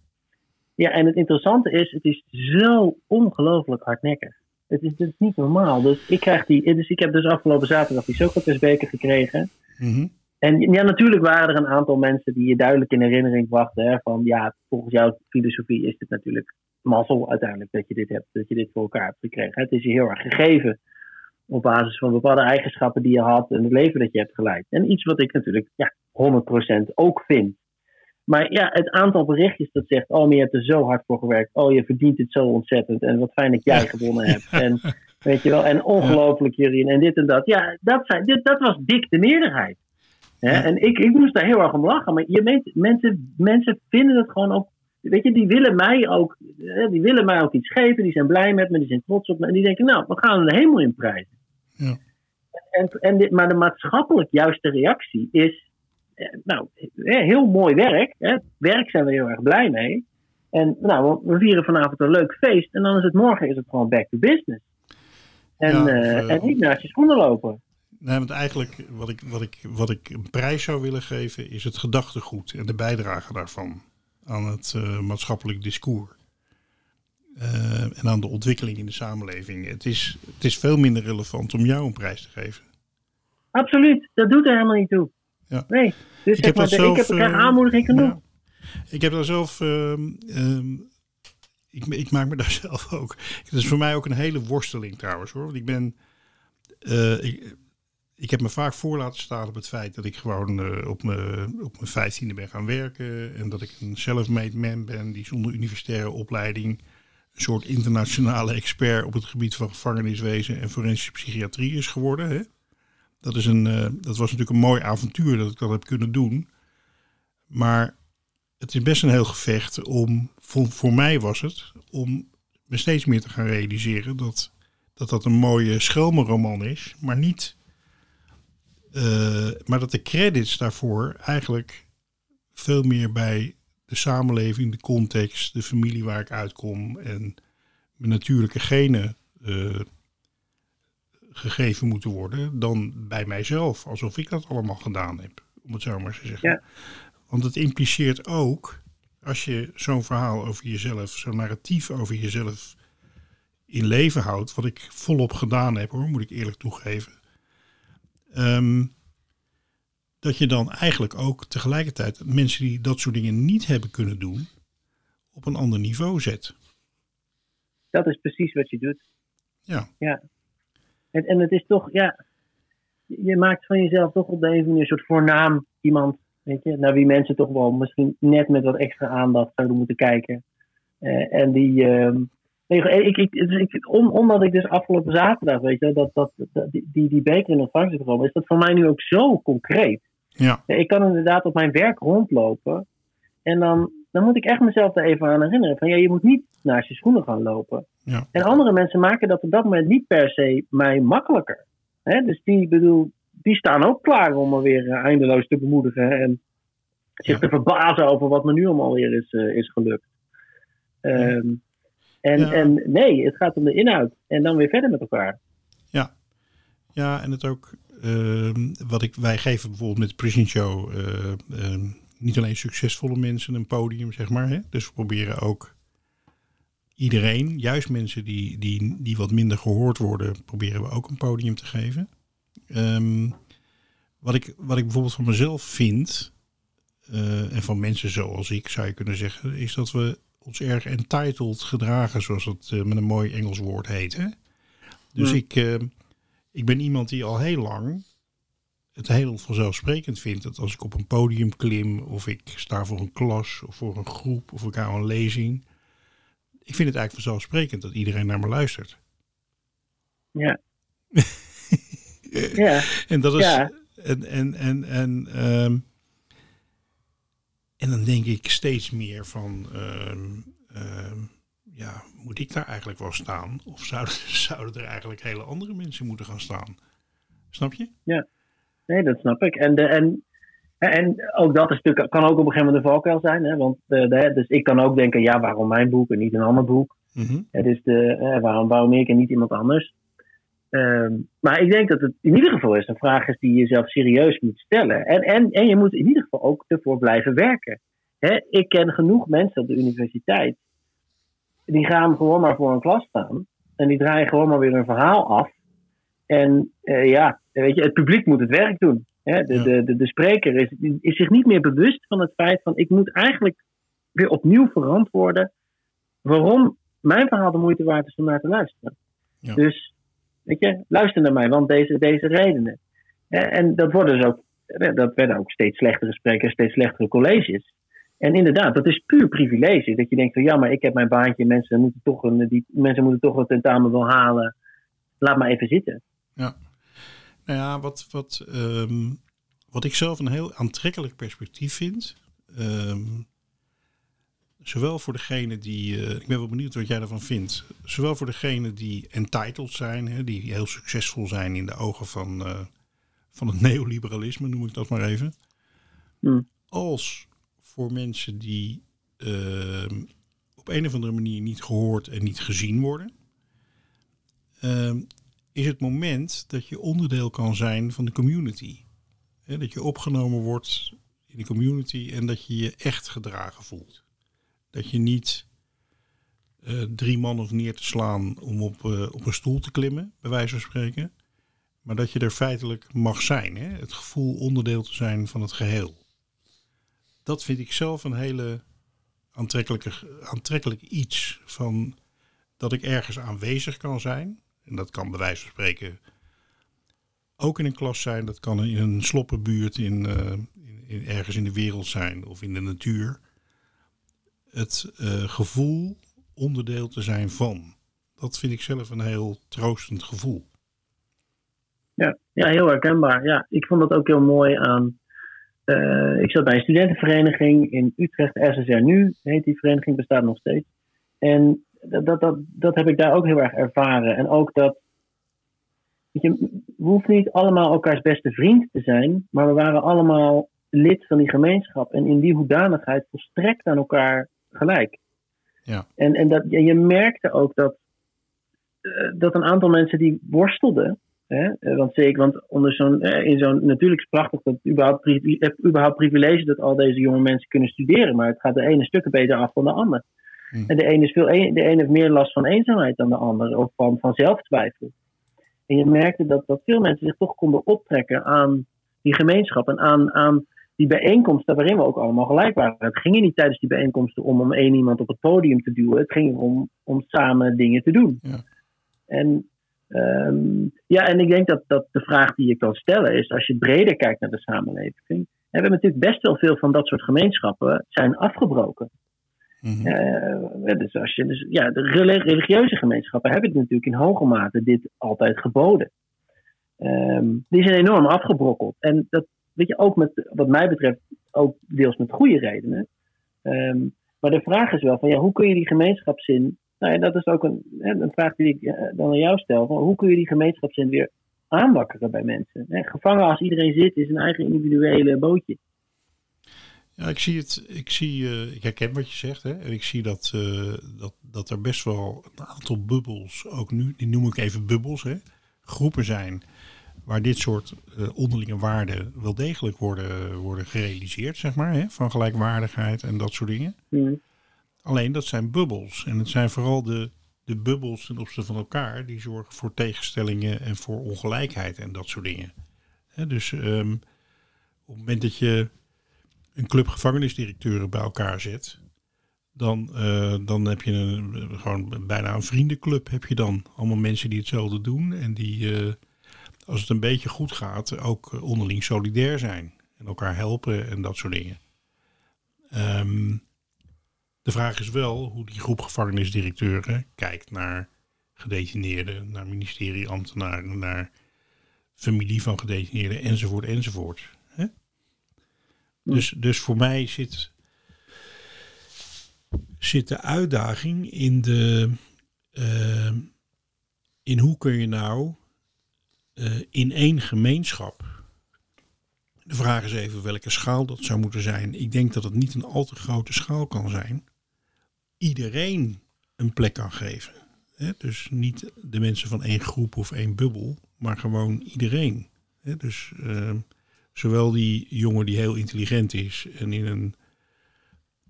Ja, en het interessante is, het is zo ongelooflijk hardnekkig. Het is, het is niet normaal. Dus ik, krijg die, dus ik heb dus afgelopen zaterdag die Socratesbeker gekregen. Mhm. En ja, natuurlijk waren er een aantal mensen die je duidelijk in herinnering brachten. Hè, van ja, volgens jouw filosofie is het natuurlijk mazzel uiteindelijk dat je dit hebt, dat je dit voor elkaar hebt gekregen. Het is je heel erg gegeven op basis van bepaalde eigenschappen die je had en het leven dat je hebt geleid. En iets wat ik natuurlijk ja, 100% ook vind. Maar ja, het aantal berichtjes dat zegt: Oh, maar je hebt er zo hard voor gewerkt. Oh, je verdient het zo ontzettend. En wat fijn dat jij gewonnen hebt. En weet je wel, en ongelooflijk Jurien. En dit en dat. Ja, dat, zijn, dit, dat was dik de meerderheid. Hè? En ik, ik moest daar heel erg om lachen. Maar je meent, mensen, mensen vinden het gewoon ook. Weet je, die willen mij ook. Die willen mij ook iets geven. Die zijn blij met me. Die zijn trots op me. En die denken: Nou, we gaan de hemel in prijzen. Ja. En, en dit, maar de maatschappelijk juiste reactie is nou, heel mooi werk. Hè. Werk zijn we heel erg blij mee. En nou, we vieren vanavond een leuk feest. En dan is het morgen is het gewoon back to business. En, Ja, eh, eh, en niet naast je schoenen lopen. Nee, want eigenlijk wat ik, wat, ik, wat ik een prijs zou willen geven is het gedachtegoed en de bijdrage daarvan aan het eh, maatschappelijk discours. Eh, en aan de ontwikkeling in de samenleving. Het is, het is veel minder relevant om jou een prijs te geven. Absoluut, dat doet er helemaal niet toe. Ja. Nee, dus Ik heb maar, de- ik zelf, heb er geen eh, aanmoediging genoeg. Ja. Ik heb daar zelf. ehm, ehm, ik, ik maak me daar zelf ook. Het is voor mij ook een hele worsteling trouwens hoor. Want ik ben. ik, ik heb me vaak voor laten staan op het feit dat ik gewoon eh, op mijn op mijn vijftiende ben gaan werken. En dat ik een self-made man ben die zonder universitaire opleiding een soort internationale expert op het gebied van gevangeniswezen en forensische psychiatrie is geworden. Hè? Dat, is een, eh, dat was natuurlijk een mooi avontuur dat ik dat heb kunnen doen. Maar het is best een heel gevecht om, voor, voor mij was het, om me steeds meer te gaan realiseren dat dat, dat een mooie schelmenroman is, maar niet. Eh, maar dat de credits daarvoor eigenlijk veel meer bij de samenleving, de context, de familie waar ik uitkom en mijn natuurlijke genen eh, gegeven moeten worden dan bij mijzelf, alsof ik dat allemaal gedaan heb, om het zo maar te zeggen. Ja. Want het impliceert ook, als je zo'n verhaal over jezelf, zo'n narratief over jezelf in leven houdt, wat ik volop gedaan heb hoor, moet ik eerlijk toegeven. Ehm, dat je dan eigenlijk ook tegelijkertijd mensen die dat soort dingen niet hebben kunnen doen, op een ander niveau zet. Dat is precies wat je doet. Ja. ja. En, en het is toch, ja, je maakt van jezelf toch op de een of andere manier een soort voornaam iemand, weet je, naar wie mensen toch wel misschien net met wat extra aandacht zouden moeten kijken. Eh, en die, ehm, ik, ik, dus ik, om, omdat ik dus afgelopen zaterdag, weet je, dat, dat, dat, die, die, beker in ontvangst genomen, is dat voor mij nu ook zo concreet. Ja, ik kan inderdaad op mijn werk rondlopen. En dan, dan moet ik echt mezelf er even aan herinneren. Van ja, je moet niet naast je schoenen gaan lopen. ja, En andere mensen maken dat op dat moment niet per se mij makkelijker. Hè? Dus die, bedoel, die staan ook klaar om me weer eh, eindeloos te bemoedigen. En zich Ja. te verbazen over wat me nu allemaal weer is, eh, is gelukt. Ehm, en, Ja. en nee, het gaat om de inhoud. En dan weer verder met elkaar. ja. Ja, en het ook, ehm, wat ik, wij geven bijvoorbeeld met de Prison Show eh, ehm, niet alleen succesvolle mensen een podium, zeg maar. Hè? Dus we proberen ook iedereen, juist mensen die, die, die wat minder gehoord worden, proberen we ook een podium te geven. Ehm, wat, ik, wat ik bijvoorbeeld van mezelf vind, eh, en van mensen zoals ik zou je kunnen zeggen, is dat we ons erg entitled gedragen, zoals dat eh, met een mooi Engels woord heet. Hè? Dus Hmm. ik, eh, ik ben iemand die al heel lang het heel vanzelfsprekend vindt dat als ik op een podium klim, of ik sta voor een klas, of voor een groep, of ik hou een lezing. Ik vind het eigenlijk vanzelfsprekend dat iedereen naar me luistert. Ja. ja. En dat is. Ja. En, en, en, en, ehm, en dan denk ik steeds meer van. ehm, ehm, ja, moet ik daar eigenlijk wel staan? Of zouden, zouden er eigenlijk hele andere mensen moeten gaan staan? Snap je? Nee, dat snap ik. En, de, en, en ook dat is natuurlijk, kan ook op een gegeven moment een valkuil zijn. Hè? Want de, de, dus ik kan ook denken, ja, waarom mijn boek en niet een ander boek? Mhm. Het is de, eh, waarom, waarom ik en niet iemand anders? Ehm, maar ik denk dat het in ieder geval is een vraag is die je jezelf serieus moet stellen. En, en, en je moet in ieder geval ook ervoor blijven werken. Hè? Ik ken genoeg mensen op de universiteit. Die gaan gewoon maar voor een klas staan. En die draaien gewoon maar weer een verhaal af. En eh, ja, weet je, het publiek moet het werk doen. Hè? De, Ja. de, de, de spreker is, is zich niet meer bewust van het feit van ik moet eigenlijk weer opnieuw verantwoorden waarom mijn verhaal de moeite waard is om naar te luisteren. Ja. Dus, weet je, luister naar mij, want deze, deze redenen. En dat wordt dus ook dat werden ook steeds slechtere gesprekken, steeds slechtere colleges. En inderdaad, dat is puur privilege. Dat je denkt van ja, maar ik heb mijn baantje, mensen moeten toch een, die, mensen moeten toch een tentamen wel halen. Laat maar even zitten. Ja. Nou ja, wat, wat, ehm, wat ik zelf een heel aantrekkelijk perspectief vind. ehm, zowel voor degene die. eh, ik ben wel benieuwd wat jij daarvan vindt. Zowel voor degene die entitled zijn, hè, die heel succesvol zijn in de ogen van, eh, van het neoliberalisme, noem ik dat maar even. Hmm. Als voor mensen die ehm, op een of andere manier niet gehoord en niet gezien worden. Ehm, is het moment dat je onderdeel kan zijn van de community. Hè, dat je opgenomen wordt in de community en dat je je echt gedragen voelt. Dat je niet eh, drie man of neer te slaan om op, eh, op een stoel te klimmen, bij wijze van spreken. Maar dat je er feitelijk mag zijn. Hè? Het gevoel onderdeel te zijn van het geheel. Dat vind ik zelf een hele aantrekkelijke, aantrekkelijk iets. Van dat ik ergens aanwezig kan zijn. En dat kan bij wijze van spreken ook in een klas zijn. Dat kan in een sloppenbuurt in, eh, in, in- ergens in de wereld zijn of in de natuur. Het eh, gevoel onderdeel te zijn van. Dat vind ik zelf een heel troostend gevoel. Ja, ja, heel herkenbaar. Ja, ik vond dat ook heel mooi aan. eh, ik zat bij een studentenvereniging in Utrecht, SSR Nu, heet die vereniging, bestaat nog steeds. En dat, dat, dat, heb ik daar ook heel erg ervaren. En ook dat. We hoeven niet allemaal elkaars beste vriend te zijn, maar we waren allemaal lid van die gemeenschap. En in die hoedanigheid volstrekt aan elkaar gelijk. Ja. En, en dat, en je merkte ook dat, eh, dat een aantal mensen die worstelden. Hè? eh, Want zeker, want onder zo'n, eh, in zo'n, natuurlijk is het prachtig dat überhaupt, überhaupt privilege dat al deze jonge mensen kunnen studeren, maar het gaat de ene stukken beter af dan de ander. Hm. En de ene, is veel, een- de ene heeft meer last van eenzaamheid dan de ander, of van, van zelftwijfel. En je merkte dat, dat veel mensen zich toch konden optrekken aan die gemeenschap en aan, aan die bijeenkomsten waarin we ook allemaal gelijk waren. Het ging niet tijdens die bijeenkomsten om om één iemand op het podium te duwen. Het ging erom om samen dingen te doen. Ja. En, ehm, ja, en ik denk dat, dat de vraag die je kan stellen is, als je breder kijkt naar de samenleving. We hebben natuurlijk best wel veel van dat soort gemeenschappen zijn afgebroken. Mhm. Eh, dus als je, dus, ja, de reli- religieuze gemeenschappen hebben het natuurlijk in hoge mate dit altijd geboden. Ehm, die zijn enorm afgebrokkeld. En dat weet je ook met, wat mij betreft, ook deels met goede redenen. Ehm, maar de vraag is wel van ja, hoe kun je die gemeenschapszin. Nou ja, dat is ook een, een vraag die ik eh, dan aan jou stel. Van hoe kun je die gemeenschapszin weer aanwakkeren bij mensen? Hè, gevangen als iedereen zit, is een eigen individuele bootje. Ja, ik zie het. Ik, zie, eh, ik herken wat je zegt. Hè, en ik zie dat, eh, dat, dat er best wel een aantal bubbels, ook nu, die noem ik even bubbels, hè, groepen zijn waar dit soort eh, onderlinge waarden wel degelijk worden, worden gerealiseerd, zeg maar, hè, van gelijkwaardigheid en dat soort dingen. Hm. Alleen dat zijn bubbels. En het zijn vooral de, de bubbels ten opzichte van elkaar die zorgen voor tegenstellingen en voor ongelijkheid en dat soort dingen. Hè, dus ehm, op het moment dat je een club gevangenisdirecteuren bij elkaar zet, dan, eh, dan heb je een, gewoon bijna een vriendenclub. Heb je dan allemaal mensen die hetzelfde doen en die, eh, als het een beetje goed gaat, ook onderling solidair zijn en elkaar helpen en dat soort dingen. Ehm, de vraag is wel hoe die groep gevangenisdirecteuren kijkt naar gedetineerden, naar ministerieambtenaren, naar familie van gedetineerden enzovoort enzovoort. Dus, dus voor mij zit, zit de uitdaging in de ehm, in hoe kun je nou eh, in één gemeenschap de vraag is even welke schaal dat zou moeten zijn. Ik denk dat het niet een al te grote schaal kan zijn. Iedereen een plek kan geven. Dus niet de mensen van één groep of één bubbel, maar gewoon iedereen. Dus ehm, zowel die jongen die heel intelligent is en in een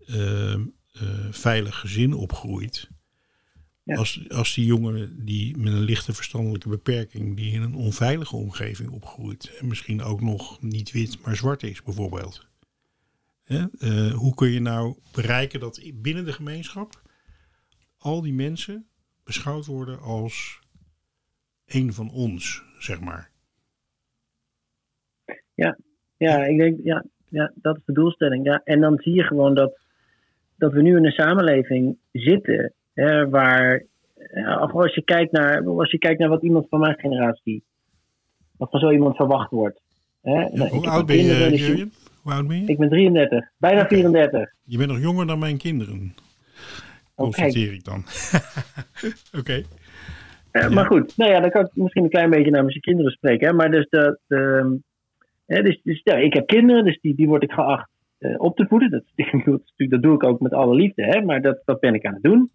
ehm, eh, veilig gezin opgroeit. Ja. Als, als die jongen die met een lichte verstandelijke beperking, die in een onveilige omgeving opgroeit, en misschien ook nog niet wit, maar zwart is bijvoorbeeld. Hè? Eh, hoe kun je nou bereiken dat binnen de gemeenschap al die mensen beschouwd worden als een van ons, zeg maar? Ja, ja, ik denk, ja, ja, dat is de doelstelling. Ja. En dan zie je gewoon dat, dat we nu in een samenleving zitten hè, waar, ja, als, je kijkt naar, als je kijkt naar wat iemand van mijn generatie, wat van zo iemand verwacht wordt. Hè. Nou, Hoe oud ben je, dus je- Jurjen? Hoe oud ben je? Ik ben 33, bijna 34. Je bent nog jonger dan mijn kinderen. Oh, Constateer ik dan. Oké. Eh, Maar goed, nou ja, dan kan ik misschien een klein beetje namens je kinderen spreken. Hè? Maar dus, de, hè, dus, dus ja, ik heb kinderen, dus die, die word ik geacht eh, op te voeden. Dat, dat doe ik ook met alle liefde, hè? maar dat, dat ben ik aan het doen.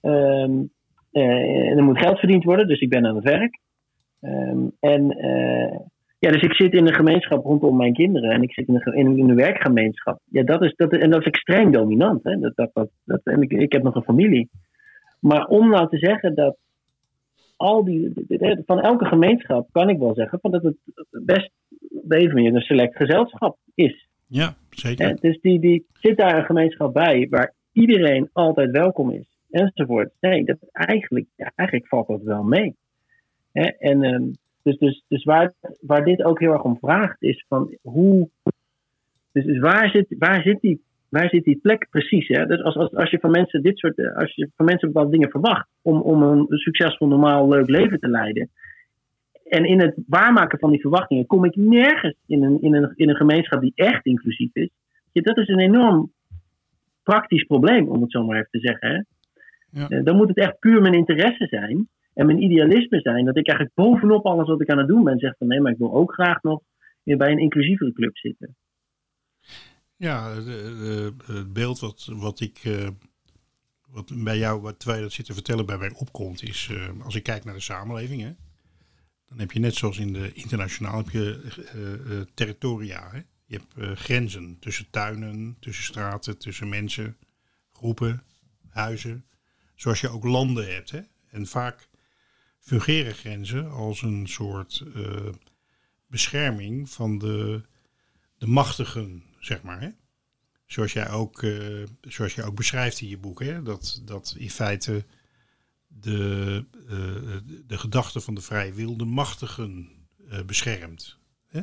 Ehm, eh, en er moet geld verdiend worden, dus ik ben aan het werk. Ehm, en eh, ja, dus ik zit in een gemeenschap rondom mijn kinderen en ik zit in een, in, in een werkgemeenschap. Ja, dat is, dat, en dat is extreem dominant. Hè? Dat, dat, dat, dat, en ik, ik heb nog een familie. Maar om nou te zeggen dat al die, van elke gemeenschap kan ik wel zeggen van dat het best op een manier een select gezelschap is. Ja, zeker. Dus die, die zit daar een gemeenschap bij waar iedereen altijd welkom is, enzovoort. Nee, dat eigenlijk, ja, eigenlijk valt dat wel mee. En ehm, dus, dus, dus waar, waar dit ook heel erg om vraagt, is van hoe. Dus, dus waar, zit, waar, zit die, waar zit die plek precies? Hè? Dus als, als, als je van mensen dit soort, eh, als je van mensen bepaalde dingen verwacht om, om een succesvol, normaal, leuk leven te leiden. En in het waarmaken van die verwachtingen kom ik nergens in een, in een, in een gemeenschap die echt inclusief is. Ja, dat is een enorm praktisch probleem, om het zo maar even te zeggen. Hè? Ja. Eh, Dan moet het echt puur mijn interesse zijn en mijn idealisme zijn. Dat ik eigenlijk bovenop alles wat ik aan het doen ben zeg van nee, maar ik wil ook graag nog weer bij een inclusievere club zitten. Ja, de- de- het beeld wat, wat ik eh, wat bij jou, wat je dat zit te vertellen, bij mij opkomt, is eh, als ik kijk naar de samenleving, hè, dan heb je net zoals in de internationaal heb je eh, eh, territoria. Hè? Je hebt eh, grenzen tussen tuinen, tussen straten, tussen mensen, groepen, huizen. Zoals je ook landen hebt. Hè? En vaak fungeren grenzen als een soort eh, bescherming van de, de machtigen, zeg maar. Hè? Zoals jij ook, eh, zoals jij ook beschrijft in je boek, hè? Dat, dat in feite de, eh, de gedachte van de vrije wil de machtigen beschermt. Hè?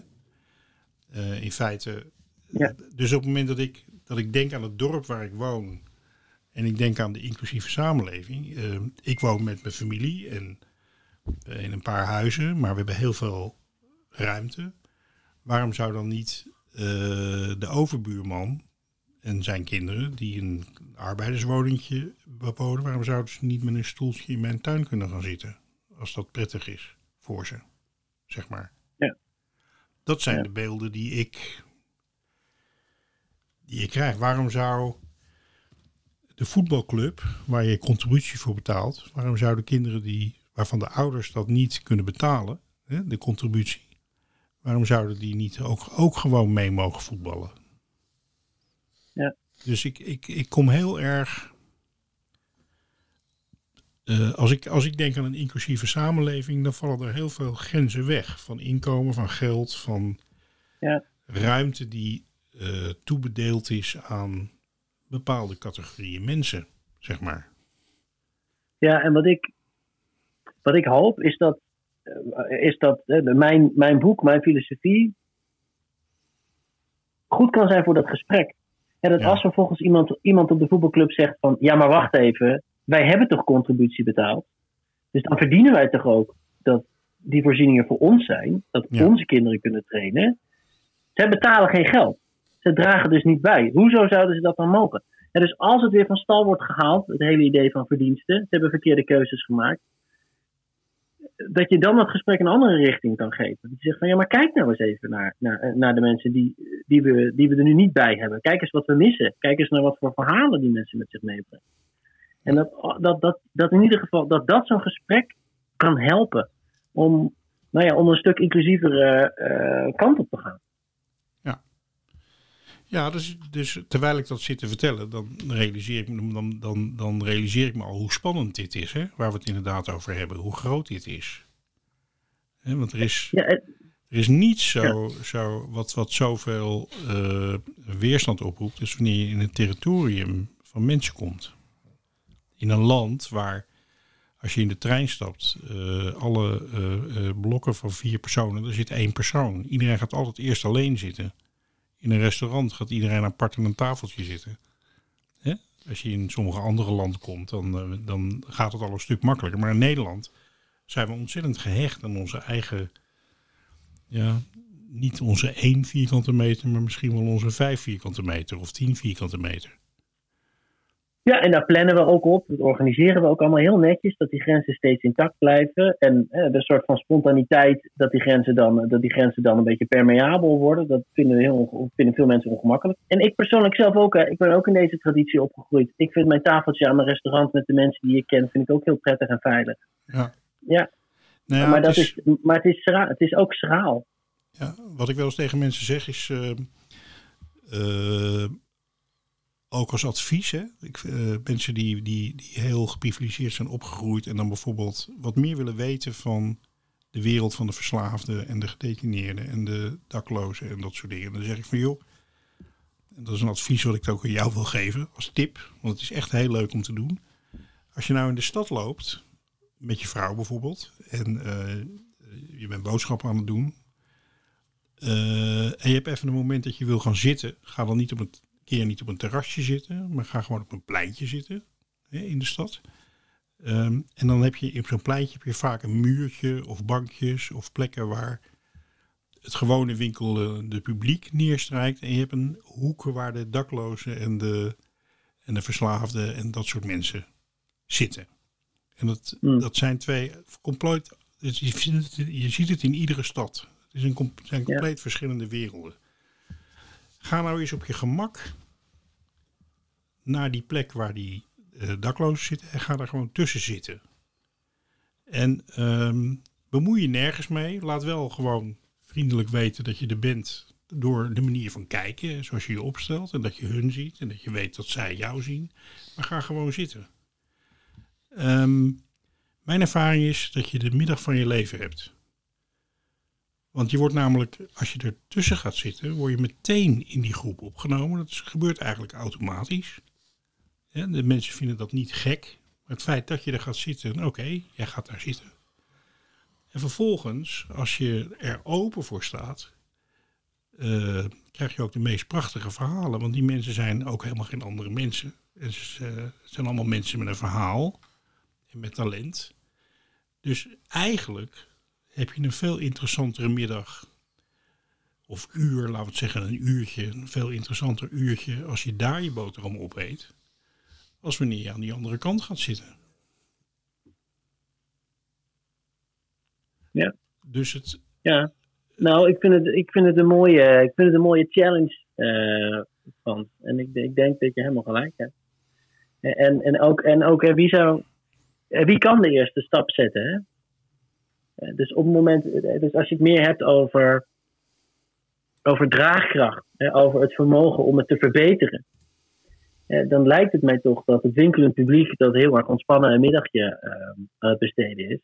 In feite, Ja. dus op het moment dat ik, dat ik denk aan het dorp waar ik woon en ik denk aan de inclusieve samenleving. eh, ik woon met mijn familie en eh, in een paar huizen, maar we hebben heel veel ruimte. Waarom zou dan niet eh, de overbuurman en zijn kinderen, die een arbeiderswoningje bewonen, waarom zouden ze niet met een stoeltje in mijn tuin kunnen gaan zitten? Als dat prettig is voor ze, zeg maar. Ja. Dat zijn Ja. de beelden die ik, die ik krijg. Waarom zou de voetbalclub, waar je contributie voor betaalt, waarom zouden kinderen die, waarvan de ouders dat niet kunnen betalen, hè, de contributie, waarom zouden die niet ook, ook gewoon mee mogen voetballen? Ja. Dus ik, ik, ik kom heel erg. eh, als, ik, als ik denk aan een inclusieve samenleving, dan vallen er heel veel grenzen weg. Van inkomen, van geld, van Ja. ruimte die eh, toebedeeld is aan bepaalde categorieën mensen, zeg maar. Ja, en wat ik, wat ik hoop is dat, eh, is dat eh, mijn, mijn boek, mijn filosofie, goed kan zijn voor dat gesprek. En dat Ja. als vervolgens iemand, iemand op de voetbalclub zegt van, ja maar wacht even, wij hebben toch contributie betaald? Dus dan verdienen wij toch ook dat die voorzieningen voor ons zijn, dat Ja. onze kinderen kunnen trainen. Zij betalen geen geld. Ze dragen dus niet bij. Hoezo zouden ze dat dan mogen? En dus als het weer van stal wordt gehaald, het hele idee van verdiensten, ze hebben verkeerde keuzes gemaakt, dat je dan dat gesprek een andere richting kan geven. Dat je zegt van ja, maar kijk nou eens even naar, naar, naar de mensen die, die, we, die we er nu niet bij hebben. Kijk eens wat we missen. Kijk eens naar wat voor verhalen die mensen met zich meebrengen. En dat, dat, dat, dat in ieder geval, dat dat zo'n gesprek kan helpen om, nou ja, om een stuk inclusievere eh, kant op te gaan. Ja, dus, dus terwijl ik dat zit te vertellen, dan realiseer ik, me- dan, dan, dan realiseer ik me al hoe spannend dit is, hè, waar we het inderdaad over hebben, hoe groot dit is. Hè, want er is, er is niets zo, zo, wat, wat zoveel eh, weerstand oproept, dus wanneer je in het territorium van mensen komt. In een land waar, als je in de trein stapt, eh, alle eh, blokken van vier personen, er zit één persoon. Iedereen gaat altijd eerst alleen zitten. In een restaurant gaat iedereen apart aan een tafeltje zitten. Hè? Als je in sommige andere landen komt, dan, eh, dan gaat het al een stuk makkelijker. Maar in Nederland zijn we ontzettend gehecht aan onze eigen, ja, niet onze 1 vierkante meter, maar misschien wel onze 5 vierkante meter of 10 vierkante meter. Ja, en daar plannen we ook op. Dat organiseren we ook allemaal heel netjes, dat die grenzen steeds intact blijven. En eh, de soort van spontaniteit, dat die, grenzen dan, dat die grenzen dan een beetje permeabel worden, dat vinden, we heel, vinden veel mensen ongemakkelijk. En ik persoonlijk zelf ook, hè, ik ben ook in deze traditie opgegroeid. Ik vind mijn tafeltje aan mijn restaurant met de mensen die ik ken, vind ik ook heel prettig en veilig. Ja. Ja, Nou ja, maar, dat het is, maar het, is het is ook schraal. Ja, wat ik wel eens tegen mensen zeg is, eh, eh, ook als advies, hè, ik, eh, mensen die, die, die heel geprivilegeerd zijn opgegroeid en dan bijvoorbeeld wat meer willen weten van de wereld van de verslaafden en de gedetineerden en de daklozen en dat soort dingen. Dan zeg ik van joh, en dat is een advies wat ik ook aan jou wil geven als tip, want het is echt heel leuk om te doen. Als je nou in de stad loopt, met je vrouw bijvoorbeeld, en eh, je bent boodschappen aan het doen, eh, en je hebt even een moment dat je wil gaan zitten. Ga dan niet op een keer niet op een terrasje zitten, maar ga gewoon op een pleintje zitten hè, in de stad. Ehm, en dan heb je op zo'n pleintje heb je vaak een muurtje of bankjes of plekken waar het gewone winkelende publiek neerstrijkt. En je hebt een hoek waar de daklozen en de, en de verslaafden en dat soort mensen zitten. En dat, Hmm. dat zijn twee compleet. Je, vindt het- je ziet het in iedere stad. Het is een, het zijn Ja. compleet verschillende werelden. Ga nou eens op je gemak naar die plek waar die eh, daklozen zitten en ga daar gewoon tussen zitten. En ehm, bemoei je nergens mee. Laat wel gewoon vriendelijk weten dat je er bent door de manier van kijken, zoals je je opstelt en dat je hun ziet en dat je weet dat zij jou zien. Maar ga gewoon zitten. Ehm, mijn ervaring is dat je de middag van je leven hebt. Want je wordt namelijk, als je er tussen gaat zitten, word je meteen in die groep opgenomen. Dat gebeurt eigenlijk automatisch. De mensen vinden dat niet gek. Maar het feit dat je er gaat zitten, oké, jij gaat daar zitten. En vervolgens, als je er open voor staat, eh, krijg je ook de meest prachtige verhalen. Want die mensen zijn ook helemaal geen andere mensen. En ze zijn allemaal mensen met een verhaal en met talent. Dus eigenlijk heb je een veel interessantere middag. Of uur, laten we het zeggen, een uurtje. Een veel interessanter uurtje als je daar je boterham opeet. Als wanneer je aan die andere kant gaat zitten. Ja. Dus het, Ja, nou, ik vind het, ik vind het, een, mooie, ik vind het een mooie challenge, eh Frans. En ik, ik denk dat je helemaal gelijk hebt. En, en ook, en ook hè, wie, zou, eh, wie kan de eerste stap zetten? Hè? Eh, Dus op het moment, eh, dus als je het meer hebt over, over draagkracht, over het vermogen om het te verbeteren, eh, dan lijkt het mij toch dat het winkelend publiek dat heel erg ontspannen een middagje aan het besteden is,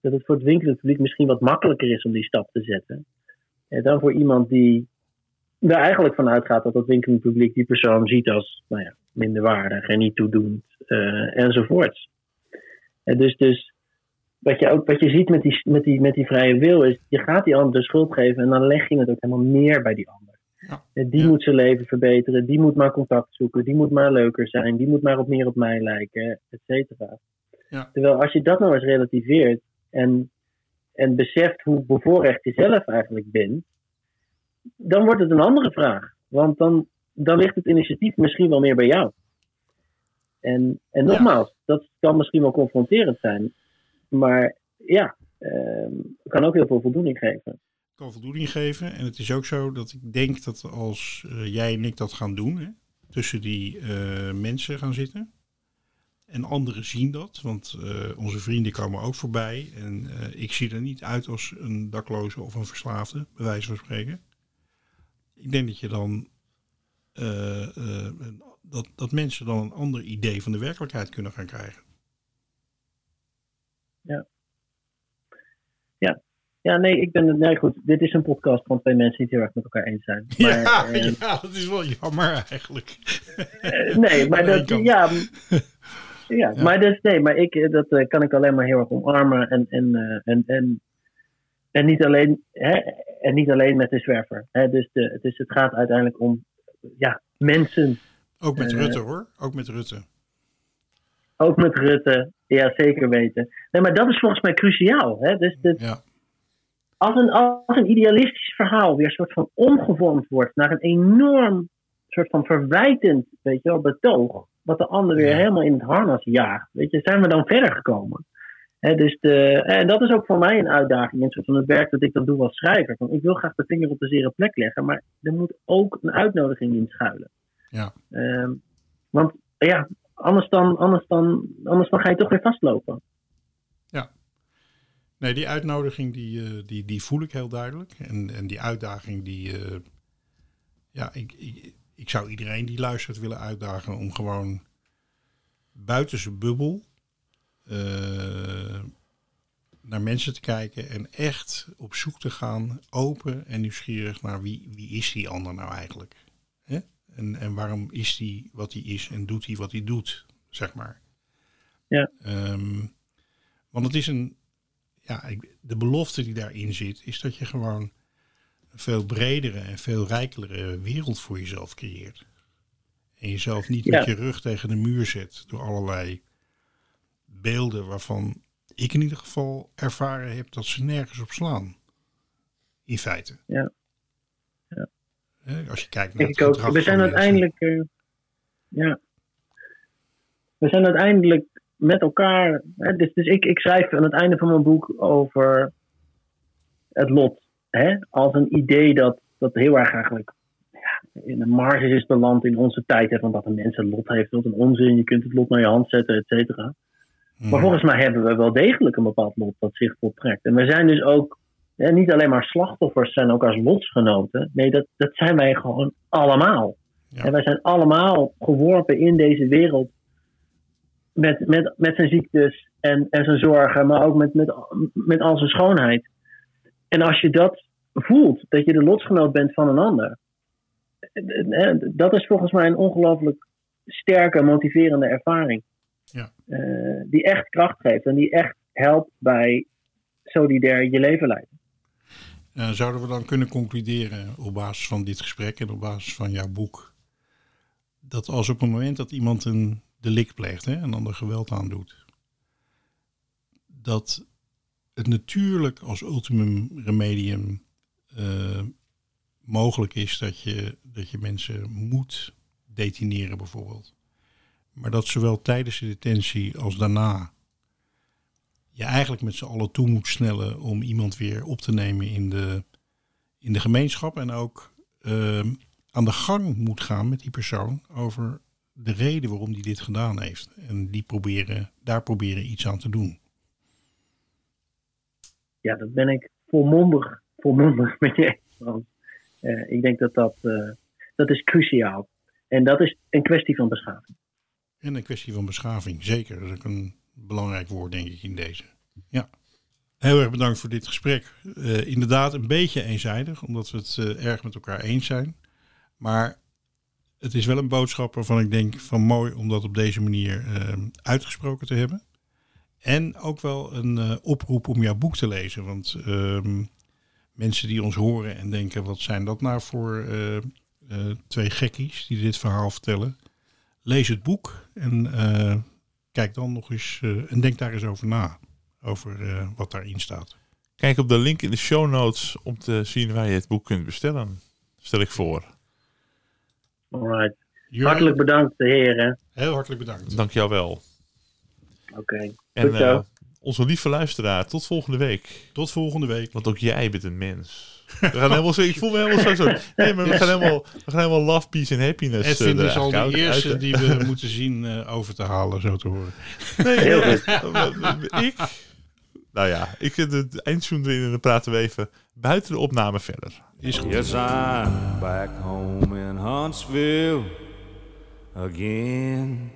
dat het voor het winkelend publiek misschien wat makkelijker is om die stap te zetten. dan voor iemand die er eigenlijk van uitgaat dat het winkelend publiek die persoon ziet als nou ja, minderwaardig en niet toedoend enzovoorts. En dus, dus wat je, ook, wat je ziet met die, met, die, met die vrije wil is, je gaat die ander de schuld geven en dan leg je het ook helemaal neer bij die ander. Ja. Eh, Die Ja. moet zijn leven verbeteren, die moet maar contact zoeken, die moet maar leuker zijn, die moet maar op meer op mij lijken, et cetera. Ja. Terwijl als je dat nou eens relativeert en, en beseft hoe bevoorrecht je zelf eigenlijk bent, dan wordt het een andere vraag. Want dan, dan ligt het initiatief misschien wel meer bij jou. En, en Ja. nogmaals, dat kan misschien wel confronterend zijn. Maar ja, ehm, kan ook heel veel voldoening geven. kan voldoening geven. En het is ook zo dat ik denk dat als eh, jij en ik dat gaan doen, hè, tussen die eh, mensen gaan zitten. En anderen zien dat, want eh, onze vrienden komen ook voorbij. En ik zie er niet uit als een dakloze of een verslaafde, bij wijze van spreken. Ik denk dat je dan dat, dat mensen dan een ander idee van de werkelijkheid kunnen gaan krijgen. Ja, nee, ik ben het. Nee, goed. Dit is een podcast van twee mensen die het heel erg met elkaar eens zijn. Maar, ja, eh, ja, dat is wel jammer eigenlijk. Eh, nee, maar dat, ja, ja, Ja. maar dat, nee, maar ik, eh, dat eh, kan ik alleen maar heel erg omarmen. En, en, en, en, en niet alleen, hè, en niet alleen met de zwerver. Hè? Dus, de, dus het gaat uiteindelijk om ja, mensen. Ook met Rutte hoor. Ook met Rutte. Ook met Rutte. Ja, zeker weten. Nee, maar dat is volgens mij cruciaal. Hè? Dus Ja. als, een, als een idealistisch verhaal weer een soort van omgevormd wordt naar een enorm soort van verwijtend weet je wel, betoog. Wat de ander weer helemaal in het harnas jaagt. Weet je, zijn we dan verder gekomen? Dus de, en dat is ook voor mij een uitdaging in soort van het werk dat ik dan doe als schrijver. Van, ik wil graag de vinger op de zere plek leggen, maar er moet ook een uitnodiging in schuilen. Ja. Ehm, want ja, anders dan, anders, dan, anders dan ga je toch weer vastlopen. Nee, die uitnodiging die, eh, die, die voel ik heel duidelijk. En, en die uitdaging die... eh, ja, ik, ik, ik zou iedereen die luistert willen uitdagen om gewoon buiten zijn bubbel eh, naar mensen te kijken en echt op zoek te gaan, open en nieuwsgierig naar wie, wie is die ander nou eigenlijk? En, en waarom is die wat hij is en doet hij wat hij doet, zeg maar. Ja. Ehm, want het is een, ja, ik- de belofte die daarin zit, is dat je gewoon een veel bredere en veel rijkere wereld voor jezelf creëert. En jezelf niet Ja. met je rug tegen de muur zet door allerlei beelden waarvan ik in ieder geval ervaren heb dat ze nergens op slaan. In feite. Ja. Als je kijkt naar het ook. We zijn mensen. uiteindelijk. eh, ja. We zijn uiteindelijk met elkaar. Hè, dus dus ik, ik schrijf aan het einde van mijn boek over het lot. Hè, als een idee dat, dat heel erg eigenlijk ja, in de marges is beland in onze tijd. Hè, van dat een mens een lot heeft. Wat een onzin. Je kunt het lot naar je hand zetten, et cetera. Maar volgens mij hebben we wel degelijk een bepaald lot dat zich voltrekt. En we zijn dus ook hè, niet alleen maar slachtoffers, zijn ook als lotsgenoten. Nee, dat, dat zijn wij gewoon allemaal. Ja. En wij zijn allemaal geworpen in deze wereld met, met, met zijn ziektes en, en zijn zorgen, maar ook met, met, met al zijn schoonheid. En als je dat voelt, dat je de lotsgenoot bent van een ander, dat is volgens mij een ongelooflijk sterke, motiverende ervaring. Ja. Eh, die echt kracht geeft en die echt helpt bij solidair je leven leiden. Eh, zouden we dan kunnen concluderen op basis van dit gesprek en op basis van jouw boek, dat als op het moment dat iemand een delict pleegt, hè, een ander geweld aandoet, dat het natuurlijk als ultimum remedium eh, mogelijk is dat je, dat je mensen moet detineren bijvoorbeeld. Maar dat zowel tijdens de detentie als daarna je eigenlijk met z'n allen toe moet snellen om iemand weer op te nemen in de, in de gemeenschap. En ook ehm, aan de gang moet gaan met die persoon over de reden waarom die dit gedaan heeft. En die proberen, daar proberen iets aan te doen. Ja, dat ben ik volmondig, volmondig met je eens. Eh, ik denk dat dat, eh, dat is cruciaal. En dat is een kwestie van beschaving. En een kwestie van beschaving, zeker. Dat is ook een belangrijk woord, denk ik, in deze. Ja. Heel erg bedankt voor dit gesprek. Eh, inderdaad, een beetje eenzijdig, omdat we het eh, erg met elkaar eens zijn. Maar het is wel een boodschap waarvan ik denk van mooi om dat op deze manier eh, uitgesproken te hebben. En ook wel een oproep om jouw boek te lezen. Want ehm, mensen die ons horen en denken, wat zijn dat nou voor twee gekkies die dit verhaal vertellen lees het boek en kijk dan nog eens eh, en denk daar eens over na. Over eh, wat daarin staat. Kijk op de link in de show notes om te zien waar je het boek kunt bestellen. Stel ik voor. Alright. Hartelijk bedankt, de heren. Heel hartelijk bedankt. Dank jou wel. Oké. En Goed zo. eh, onze lieve luisteraar, tot volgende week. Tot volgende week. Want ook jij bent een mens. We gaan helemaal zo, ik voel me helemaal zo. zo nee, maar we gaan helemaal, we gaan helemaal love, peace en happiness. eh, Edwin er is al de eerste uit- die we moeten zien eh, over te halen, zo te horen. Nee, Heel goed. ik? Nou ja, ik zit het eindzoen erin en dan praten we even buiten de opname verder. Is goed. Yes, I'm back home in Huntsville again.